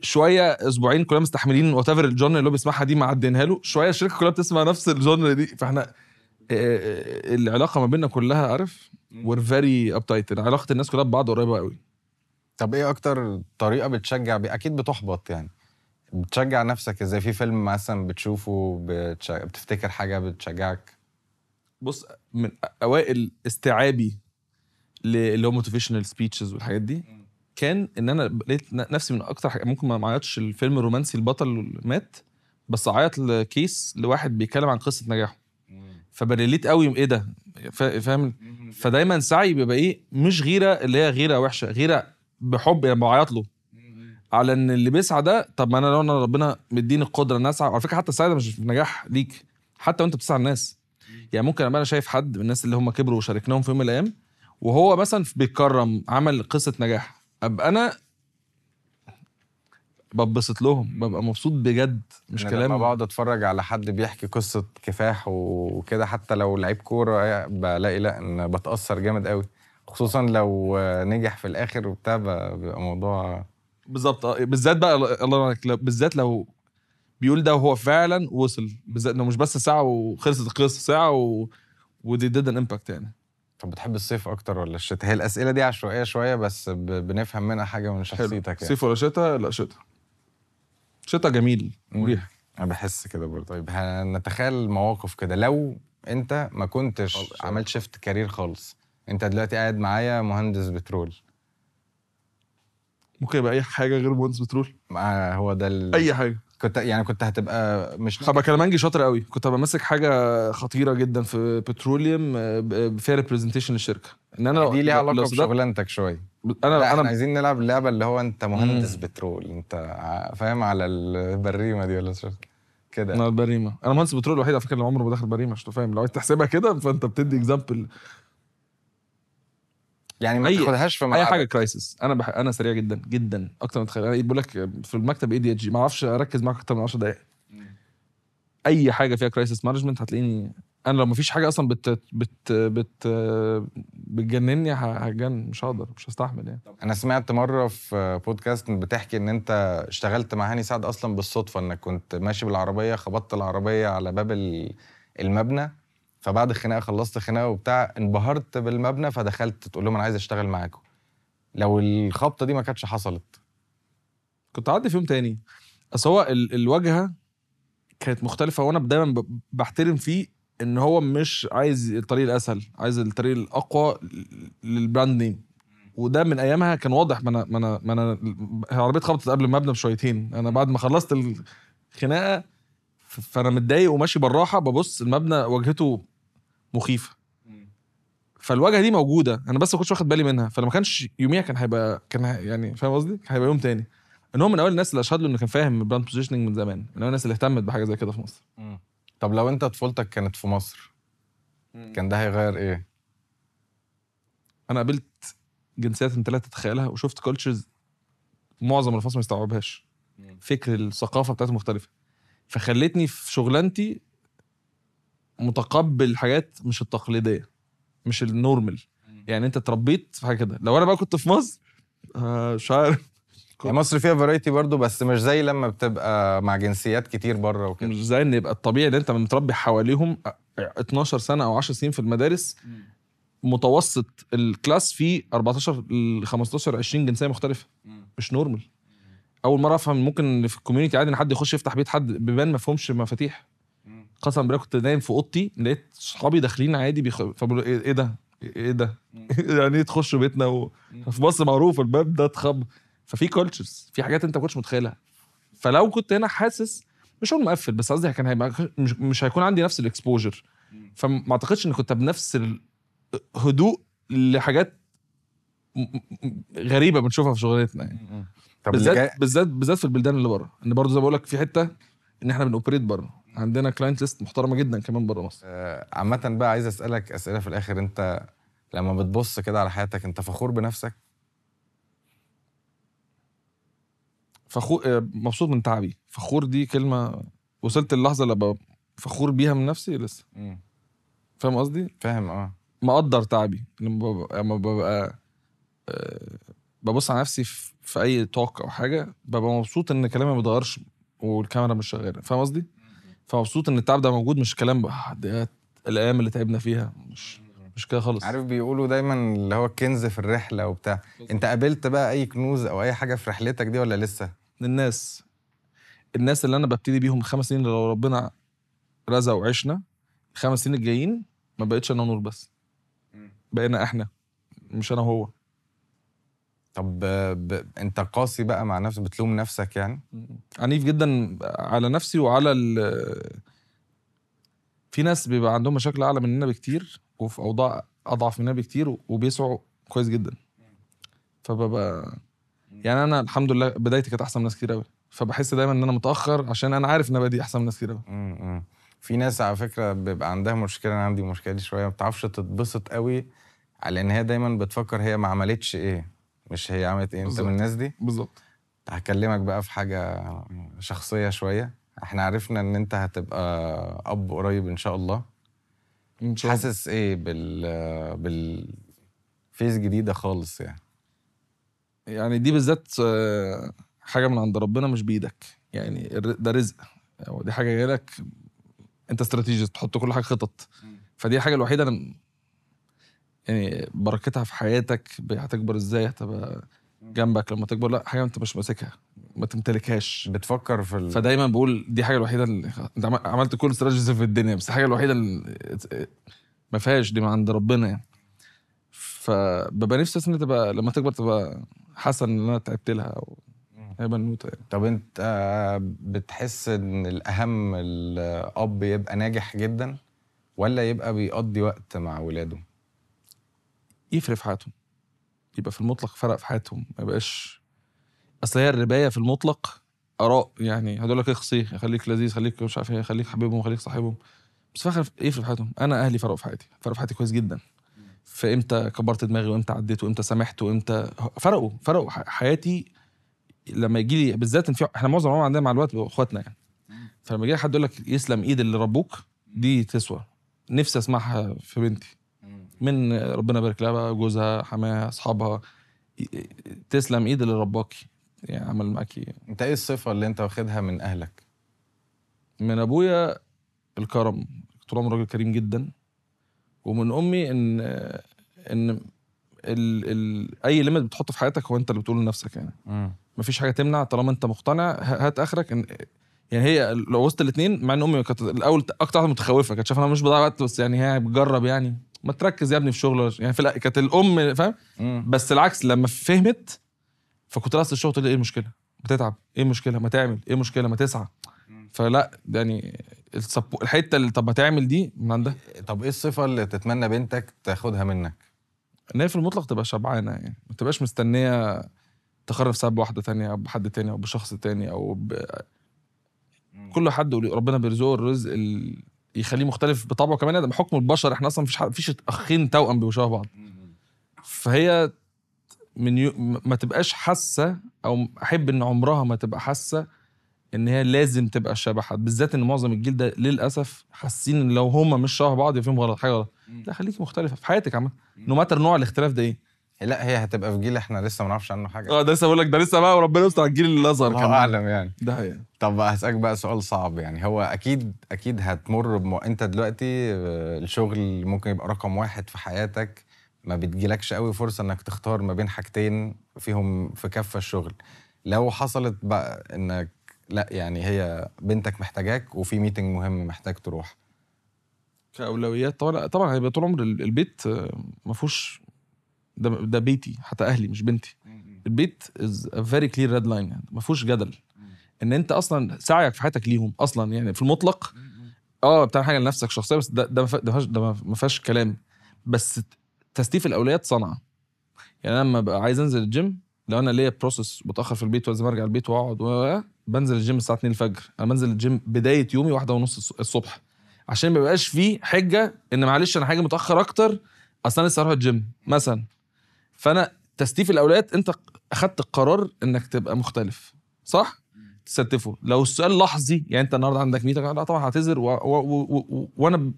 شوية أسبوعين كلنا مستحملين whatever ال genre اللي هو بيسمعها دي معدينها له شوية الشركة كلها بتسمع نفس ال genre دي. فإحنا آه، آه، العلاقة ما بيننا كلها عارف؟ we're very uptight علاقه الناس كلها ببعض قريبة قوي. طب إيه أكتر طريقة بتشجع؟ بي... أكيد بتحبط يعني. بتشجع نفسك إزاي؟ في فيلم مثلا بتشوفه بتش... بتفتكر حاجة بتشجعك؟ بص من أوائل استيعابي اللي هو motivational speeches والحاجات دي كان إن أنا لقيت نفسي من أكتر حاجة ممكن ما عيطش الفيلم الرومانسي البطل مات بس عيط ل case لواحد بيتكلم عن قصة نجاحه. ف ب relate قوي إيه ده؟ فا- فاهم؟ فدايما سعي بيبقى إيه؟ مش غيرة اللي هي غيرة وحشة غيرة بحب يعني بعيط له. على إن اللي بيسعى ده طب ما أنا لو أنا ربنا مديني القدره إن أسعى على فكرة حتى السعي ده مش نجاح ليك حتى وأنت بتسعى الناس يعني ممكن أبقى أنا شايف حد من الناس اللي هم كبروا وشاركناهم في يوم من الأيام وهو مثلا بيتكرم عمل قصة نجاح. أبقى أنا ببسط لهم ببقى مبسوط بجد مش كلام. لما بقعد أتفرج على حد بيحكي قصة كفاح وكده حتى لو لعيب كورة بلاقي لا إن بتأثر جامد قوي خصوصا لو نجح في الآخر وبتاع بيبقى موضوع بالظبط. آه، بالذات بقى الله عليك بالذات لو بيقول ده وهو فعلا وصل. بالذات لو مش بس ساعة وخلصت القصة ساعة و ودي did an impact يعني. طب بتحب الصيف أكتر ولا الشتاء؟ هي الأسئلة دي عشوائية شوية بس ب... بنفهم منها حاجة من شخصيتك يعني. صيف ولا شتاء؟ لا شتاء. شتاء جميل مريح. أنا بحس كده برضه. طيب هنتخيل مواقف كده. لو أنت ما كنتش. عملت shift career خالص أنت دلوقتي قاعد معايا مهندس بترول. ممكن يبقى أي حاجة غير مهندس بترول؟ مع هو ده ال... أي حاجة. كنت يعني كنت هتبقى مش هبقى كلامنجي شاطر قوي. كنت هبقى ماسك حاجة خطيرة جدا في petroleum آه، فيها representation للشركة. إن أنا دي ليها علاقة بشغلانتك شوية. انا إحنا أنا عايزين نلعب اللعبة اللي هو أنت مهندس مم. بترول. أنت فاهم على البريمة دي ولا show كده. أنا البريمة. أنا مهندس بترول الوحيد على فكرة اللي عمره ما دخل بريمة عشان فاهم. لو عايز تحسبها كده فأنت بتدي example يعني ما تاخدهاش في أي. حاجة crisis أنا بح... أنا سريع جدا جدا أكتر من تخيل. أنا بقول لك في المكتب ADHD ما أعرفش أركز معاك أكتر من 10 دقائق أي حاجة فيها crisis management هتلاقيني أنا لو ما فيش حاجة أصلا بت بت بت بتجنني ه- هتجنن. مش هقدر مش هستحمل يعني. أنا سمعت مرة في بودكاست بتحكي إن أنت اشتغلت مع هاني سعد أصلا بالصدفة إنك كنت ماشي بالعربية خبطت العربية على باب ال- المبنى. فبعد الخناقة خلصت خناقة وبتاع انبهرت بالمبنى فدخلت تقول لهم أنا عايز أشتغل معاكم. لو الخبطة دي ما كانتش حصلت. كنت عدي في يوم تاني. بس هو ال... الواجهة كانت مختلفة وأنا دايما ب... بحترم فيه إن هو مش عايز الطريق الأسهل عايز الطريق الأقوى للبراند نيم وده من أيامها كان واضح ما أنا ما أنا ما أنا العربيه اتخبطت قبل المبنى بشويتين. أنا بعد ما خلصت الخناقة فأنا متضايق وماشي بالراحة ببص المبنى واجهته مخيفة. فالواجهة دي موجودة. أنا بس ما كنتش واخد بالي منها. فلما كانش يوميها كان هيبقى كان يعني فاهم قصدي؟ كان هيبقى يوم تاني. إن هو من أول الناس اللي أشهد له إنه كان فاهم ال brand positioning من زمان. من أول الناس اللي اهتمت بحاجة زي كده في مصر. طب لو أنت طفولتك كانت في مصر كان ده هيغير إيه؟ أنا قابلت جنسيات أنت لا تتخيلها وشفت cultures معظم الفصل ما يستوعبهاش. فكر الثقافة بتاعته مختلفة. فخلتني في شغلانتي متقبل حاجات مش التقليدية مش ال normal. يعني انت اتربيت في حاجة كده. لو أنا بقى كنت في مصر آه، مش عارف. يعني مصر فيها variety برضو بس مش زي لما بتبقى مع جنسيات كتير بره وكده. مش زي إن يبقى الطبيعي إن انت متربي حواليهم 12 سنة أو 10 سنين في المدارس متوسط ال class فيه 14 ل 15 20 جنسية مختلفة. مش normal. أول مرة أفهم ممكن في ال community عادي إن حد يخش يفتح بيت حد بيبان ما فيهمش مفاتيح. قسما بالله كنت نايم في اوضتي لقيت صحابي داخلين عادي بيخ... فبقولوا إيه إيه ده؟ إيه ده؟ يعني إيه تخشوا بيتنا و... في مصر معروف الباب ده اتخب ففي cultures في حاجات أنت ما كنتش متخيلها. فلو كنت هنا حاسس مش هقول مقفل بس قصدي كان هيبقى مش, مش هيكون عندي نفس ال exposure فما أعتقدش ان كنت بنفس الهدوء لحاجات غريبة بنشوفها في شغلتنا يعني. بالذات بالذات بالذات في البلدان اللي بره. إن برضه زي ما بقول لك في حتة إن إحنا بنوبريت بره. عندنا كلاينت ليست محترمة جدا كمان بره مصر. آه، عامة بقى عايز أسألك أسئلة في الآخر. أنت لما بتبص كده على حياتك أنت فخور بنفسك؟ فخور مبسوط من تعبي. فخور دي كلمة وصلت للحظه اللي فخور بيها من نفسي لسه. فاهم قصدي؟ فاهم آه. مقدر تعبي. لما ببقى, لما ببقى آه، ببص على نفسي في, في أي توك أو حاجة ببقى مبسوط إن كلامي ما بيتغيرش والكاميرا مش شغالة. فاهم قصدي؟ فمبسوط إن التعب ده موجود مش كلام بقى ده الأيام اللي تعبنا فيها. مش مش كده خالص. عارف بيقولوا دايما اللي هو الكنز في الرحلة وبتاع. أنت قابلت بقى أي كنوز أو أي حاجة في رحلتك دي ولا لسه؟ الناس الناس اللي أنا ببتدي بيهم الخمس سنين اللي لو ربنا رزق وعشنا الخمس سنين الجايين ما بقتش أنا ونور بس. بقينا إحنا مش أنا وهو. طب ب... انت قاسي بقى مع نفسك بتلوم نفسك يعني؟ عنيف جدا على نفسي وعلى ال في ناس بيبقى عندهم مشاكل أعلى مننا بكتير وفي أوضاع أضعف مننا بكتير وبيسعوا كويس جدا. فببقى يعني أنا الحمد لله بدايتي كانت أحسن من ناس كتير قوي فبحس دايما إن أنا متأخر عشان أنا عارف إن أنا بدي أحسن من ناس كتير قوي. في ناس على فكرة بيبقى عندها مشكلة أنا عندي مشكلة دي شوية ما بتعرفش تتبسط قوي على إن هي دايما بتفكر هي ما عملتش إيه. مش هي عملت إيه؟ انت. من الناس دي؟ بالظبط. هكلمك بقى في حاجة شخصية شوية. إحنا عرفنا ان انت هتبقى أب قريب إن شاء الله. إن شاء الله. حاسس إيه بال بال فيز جديدة خالص يعني؟ يعني دي بالذات آه، حاجة من عند ربنا مش بإيدك. يعني ده رزق. أو دي حاجة جاية لك انت استراتيجي تحط كل حاجة خطط. فدي الحاجة الوحيدة أنا يعني بركتها في حياتك هتكبر إزاي؟ هتبقى جنبك لما تكبر؟ لأ حاجة أنت مش ماسكها ما تمتلكهاش. بتفكر في ال... فدايما بقول دي حاجة الوحيدة اللي أنت عم- عملت كل استراتيجيز في الدنيا بس الحاجة الوحيدة اللي ما فيهاش دي من عند ربنا يعني. فببقى نفسي أصلاً تبقى لما تكبر تبقى حاسه إن أنا تعبت لها أو هي بنوته يعني. طب أنت بتحس إن الأهم الأب يبقى ناجح جدا ولا يبقى بيقضي وقت مع ولاده؟ يفرق في حياتهم. يبقى في المطلق فرق في حياتهم. ما يبقاش أصل هي الرباية في المطلق آراء يعني هدول لك اخصي خليك لذيذ خليك مش عارف إيه خليك حبيبهم خليك صاحبهم. بس في الآخر يفرق في حياتهم. أنا أهلي فرقوا في حياتي فرقوا في حياتي كويس جدا. فامتى كبرت دماغي وإمتى عديت وإمتى سامحت وإمتى فرقوا فرقوا. حياتي لما يجي لي بالذات إن في إحنا معظم عندنا مع الوقت إخواتنا يعني. فلما يجي حد يقول لك يسلم إيد اللي ربوك دي تسوى. نفسي أسمعها في بنتي. من ربنا يبارك لها بقى جوزها حماها أصحابها. تسلم إيد اللي رباكي يعني عمل معاكي أنت إيه الصفة اللي أنت واخدها من أهلك؟ من أبويا الكرم طول عمره راجل كريم جدا. ومن أمي إن إن ال ال أي ليميت بتحطه في حياتك هو أنت اللي بتقوله لنفسك يعني. مفيش حاجة تمنع طالما أنت مقتنع. هات آخرك إن يعني هي لو وسط الاثنين مع إن أمي كانت الأول أكتر واحدة متخوفة كانت شايفة أنا مش بضيع وقت بس يعني هي بتجرب يعني. ما تركز يا ابني في شغل يعني في كانت الأم فاهم. بس العكس لما فهمت فكنت راس الشغل تقول إيه المشكلة؟ بتتعب إيه المشكلة؟ ما تعمل إيه المشكلة؟ ما تسعى فلا يعني. الحتة اللي طب ما تعمل دي من عندها طب إيه الصفة اللي تتمنى بنتك تاخدها منك إن هي في المطلق تبقى شبعانة يعني ما تبقاش مستنية تقرر نفسها بواحده تانية أو بحد تاني أو بشخص تاني أو ب... كل حد ربنا بيرزقه الرزق ال... يخليه مختلف بطبعه كمان. ده بحكم البشر إحنا أصلا مفيش حد... مفيش أخين توأم بيبقوا شبه بعض. فهي من يو... ما تبقاش حاسة أو أحب إن عمرها ما تبقى حاسة إن هي لازم تبقى شبه حد. بالذات إن معظم الجيل ده للأسف حاسين إن لو هما مش شبه بعض يبقى فيهم غلط حاجة غلط. لا خليكي مختلفة في حياتك عامة. no matter نوع الاختلاف ده إيه. لا هي هتبقى في جيل إحنا لسه ما نعرفش عنه حاجة. آه ده لسه بقول لك ده لسه بقى وربنا يستر على الجيل الله كمان. أعلم يعني. ده حقيقة. طب هسألك بقى سؤال صعب يعني. هو أكيد أكيد هتمر بم... أنت دلوقتي آه، الشغل ممكن يبقى رقم واحد في حياتك ما بتجيلكش قوي فرصة إنك تختار ما بين حاجتين فيهم في كفة الشغل. لو حصلت بقى إنك لا يعني هي بنتك محتاجاك وفي meeting مهم محتاج تروح. كأولويات طبعا طبعا هيبقى طول عمر ال- البيت آه، ما فيهوش ده ده بيتي حتى أهلي مش بنتي. البيت is very clear red line يعني ما فيهوش جدل. إن أنت أصلا سعيك في حياتك ليهم أصلا يعني في المطلق آه بتعمل حاجة لنفسك شخصيه بس ده ده ما فيهاش- كلام. بس تستيف الأولويات صنعه يعني أنا لما ببقى عايز أنزل الجيم لو أنا ليا process بتاخر في البيت ولازم أرجع البيت وأقعد و- بنزل الجيم الساعة 2 الفجر. أنا بنزل الجيم بداية يومي واحدة ونص الص- الصبح. عشان ما يبقاش فيه حجة إن معلش أنا حاجة متأخر أكتر أصل أنا لسه هروح الجيم مثلا. فانا تستيف الاولويات انت اخدت القرار انك تبقى مختلف صح؟ تستفه لو السؤال لحظي يعني انت النهارده عندك meeting لا طبعا هعتذر وأنا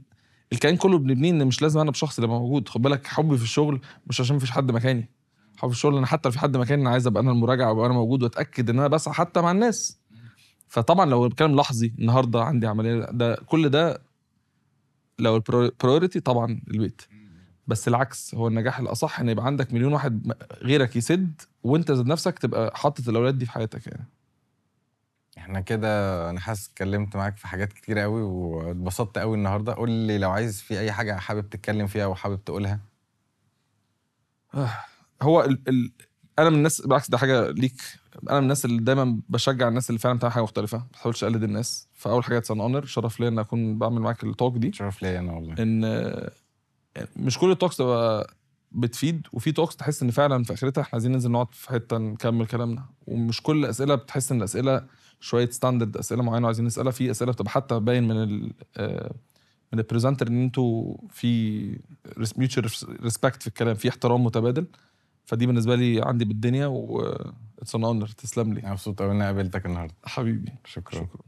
الكيان كله بنبنيه ان مش لازم أنا بشخص اللي موجود. خد بالك حبي في الشغل مش عشان مفيش حد مكاني. حبي في الشغل أنا حتى لو في حد مكاني أنا عايز ابقى أنا المراجعه وابقى أنا موجود واتاكد ان أنا بسعى حتى مع الناس. فطبعا لو الكلام لحظي النهارده عندي عملية ده كل ده لو ال priority طبعا البيت. بس العكس هو النجاح الأصح إن يبقى عندك مليون واحد غيرك يسد وأنت ذات نفسك تبقى حاطط الأولاد دي في حياتك يعني. إحنا كده أنا حاسس اتكلمت معاك في حاجات كتير قوي واتبسطت قوي النهارده. قول لي لو عايز في أي حاجة حابب تتكلم فيها وحابب تقولها. هو ال ال أنا من الناس بالعكس ده حاجة ليك. أنا من الناس اللي دايما بشجع الناس اللي فعلا بتعمل حاجة مختلفة. ما بحاولش أقلد الناس. فأول حاجة it's honor شرف ليا إن أكون بعمل معاك ال talk دي. شرف ليا أنا والله. إن آه، مش كل ال talks تبقى بتفيد وفي talks تحس إن فعلا في آخرتها إحنا عايزين ننزل نقعد في حتة نكمل كلامنا. ومش كل الأسئلة بتحس إن الأسئلة شوية standard أسئلة معينة وعايزين نسألها في أسئلة بتبقى حتى باين من ال آه، من ال presenter إن أنتوا في mutual respect في الكلام في احترام متبادل. فدي بالنسبة لي عندي بالدنيا و it's an honor تسلم لي. مبسوط قوي إني قابلتك النهارده. حبيبي. شكرا. شكرا.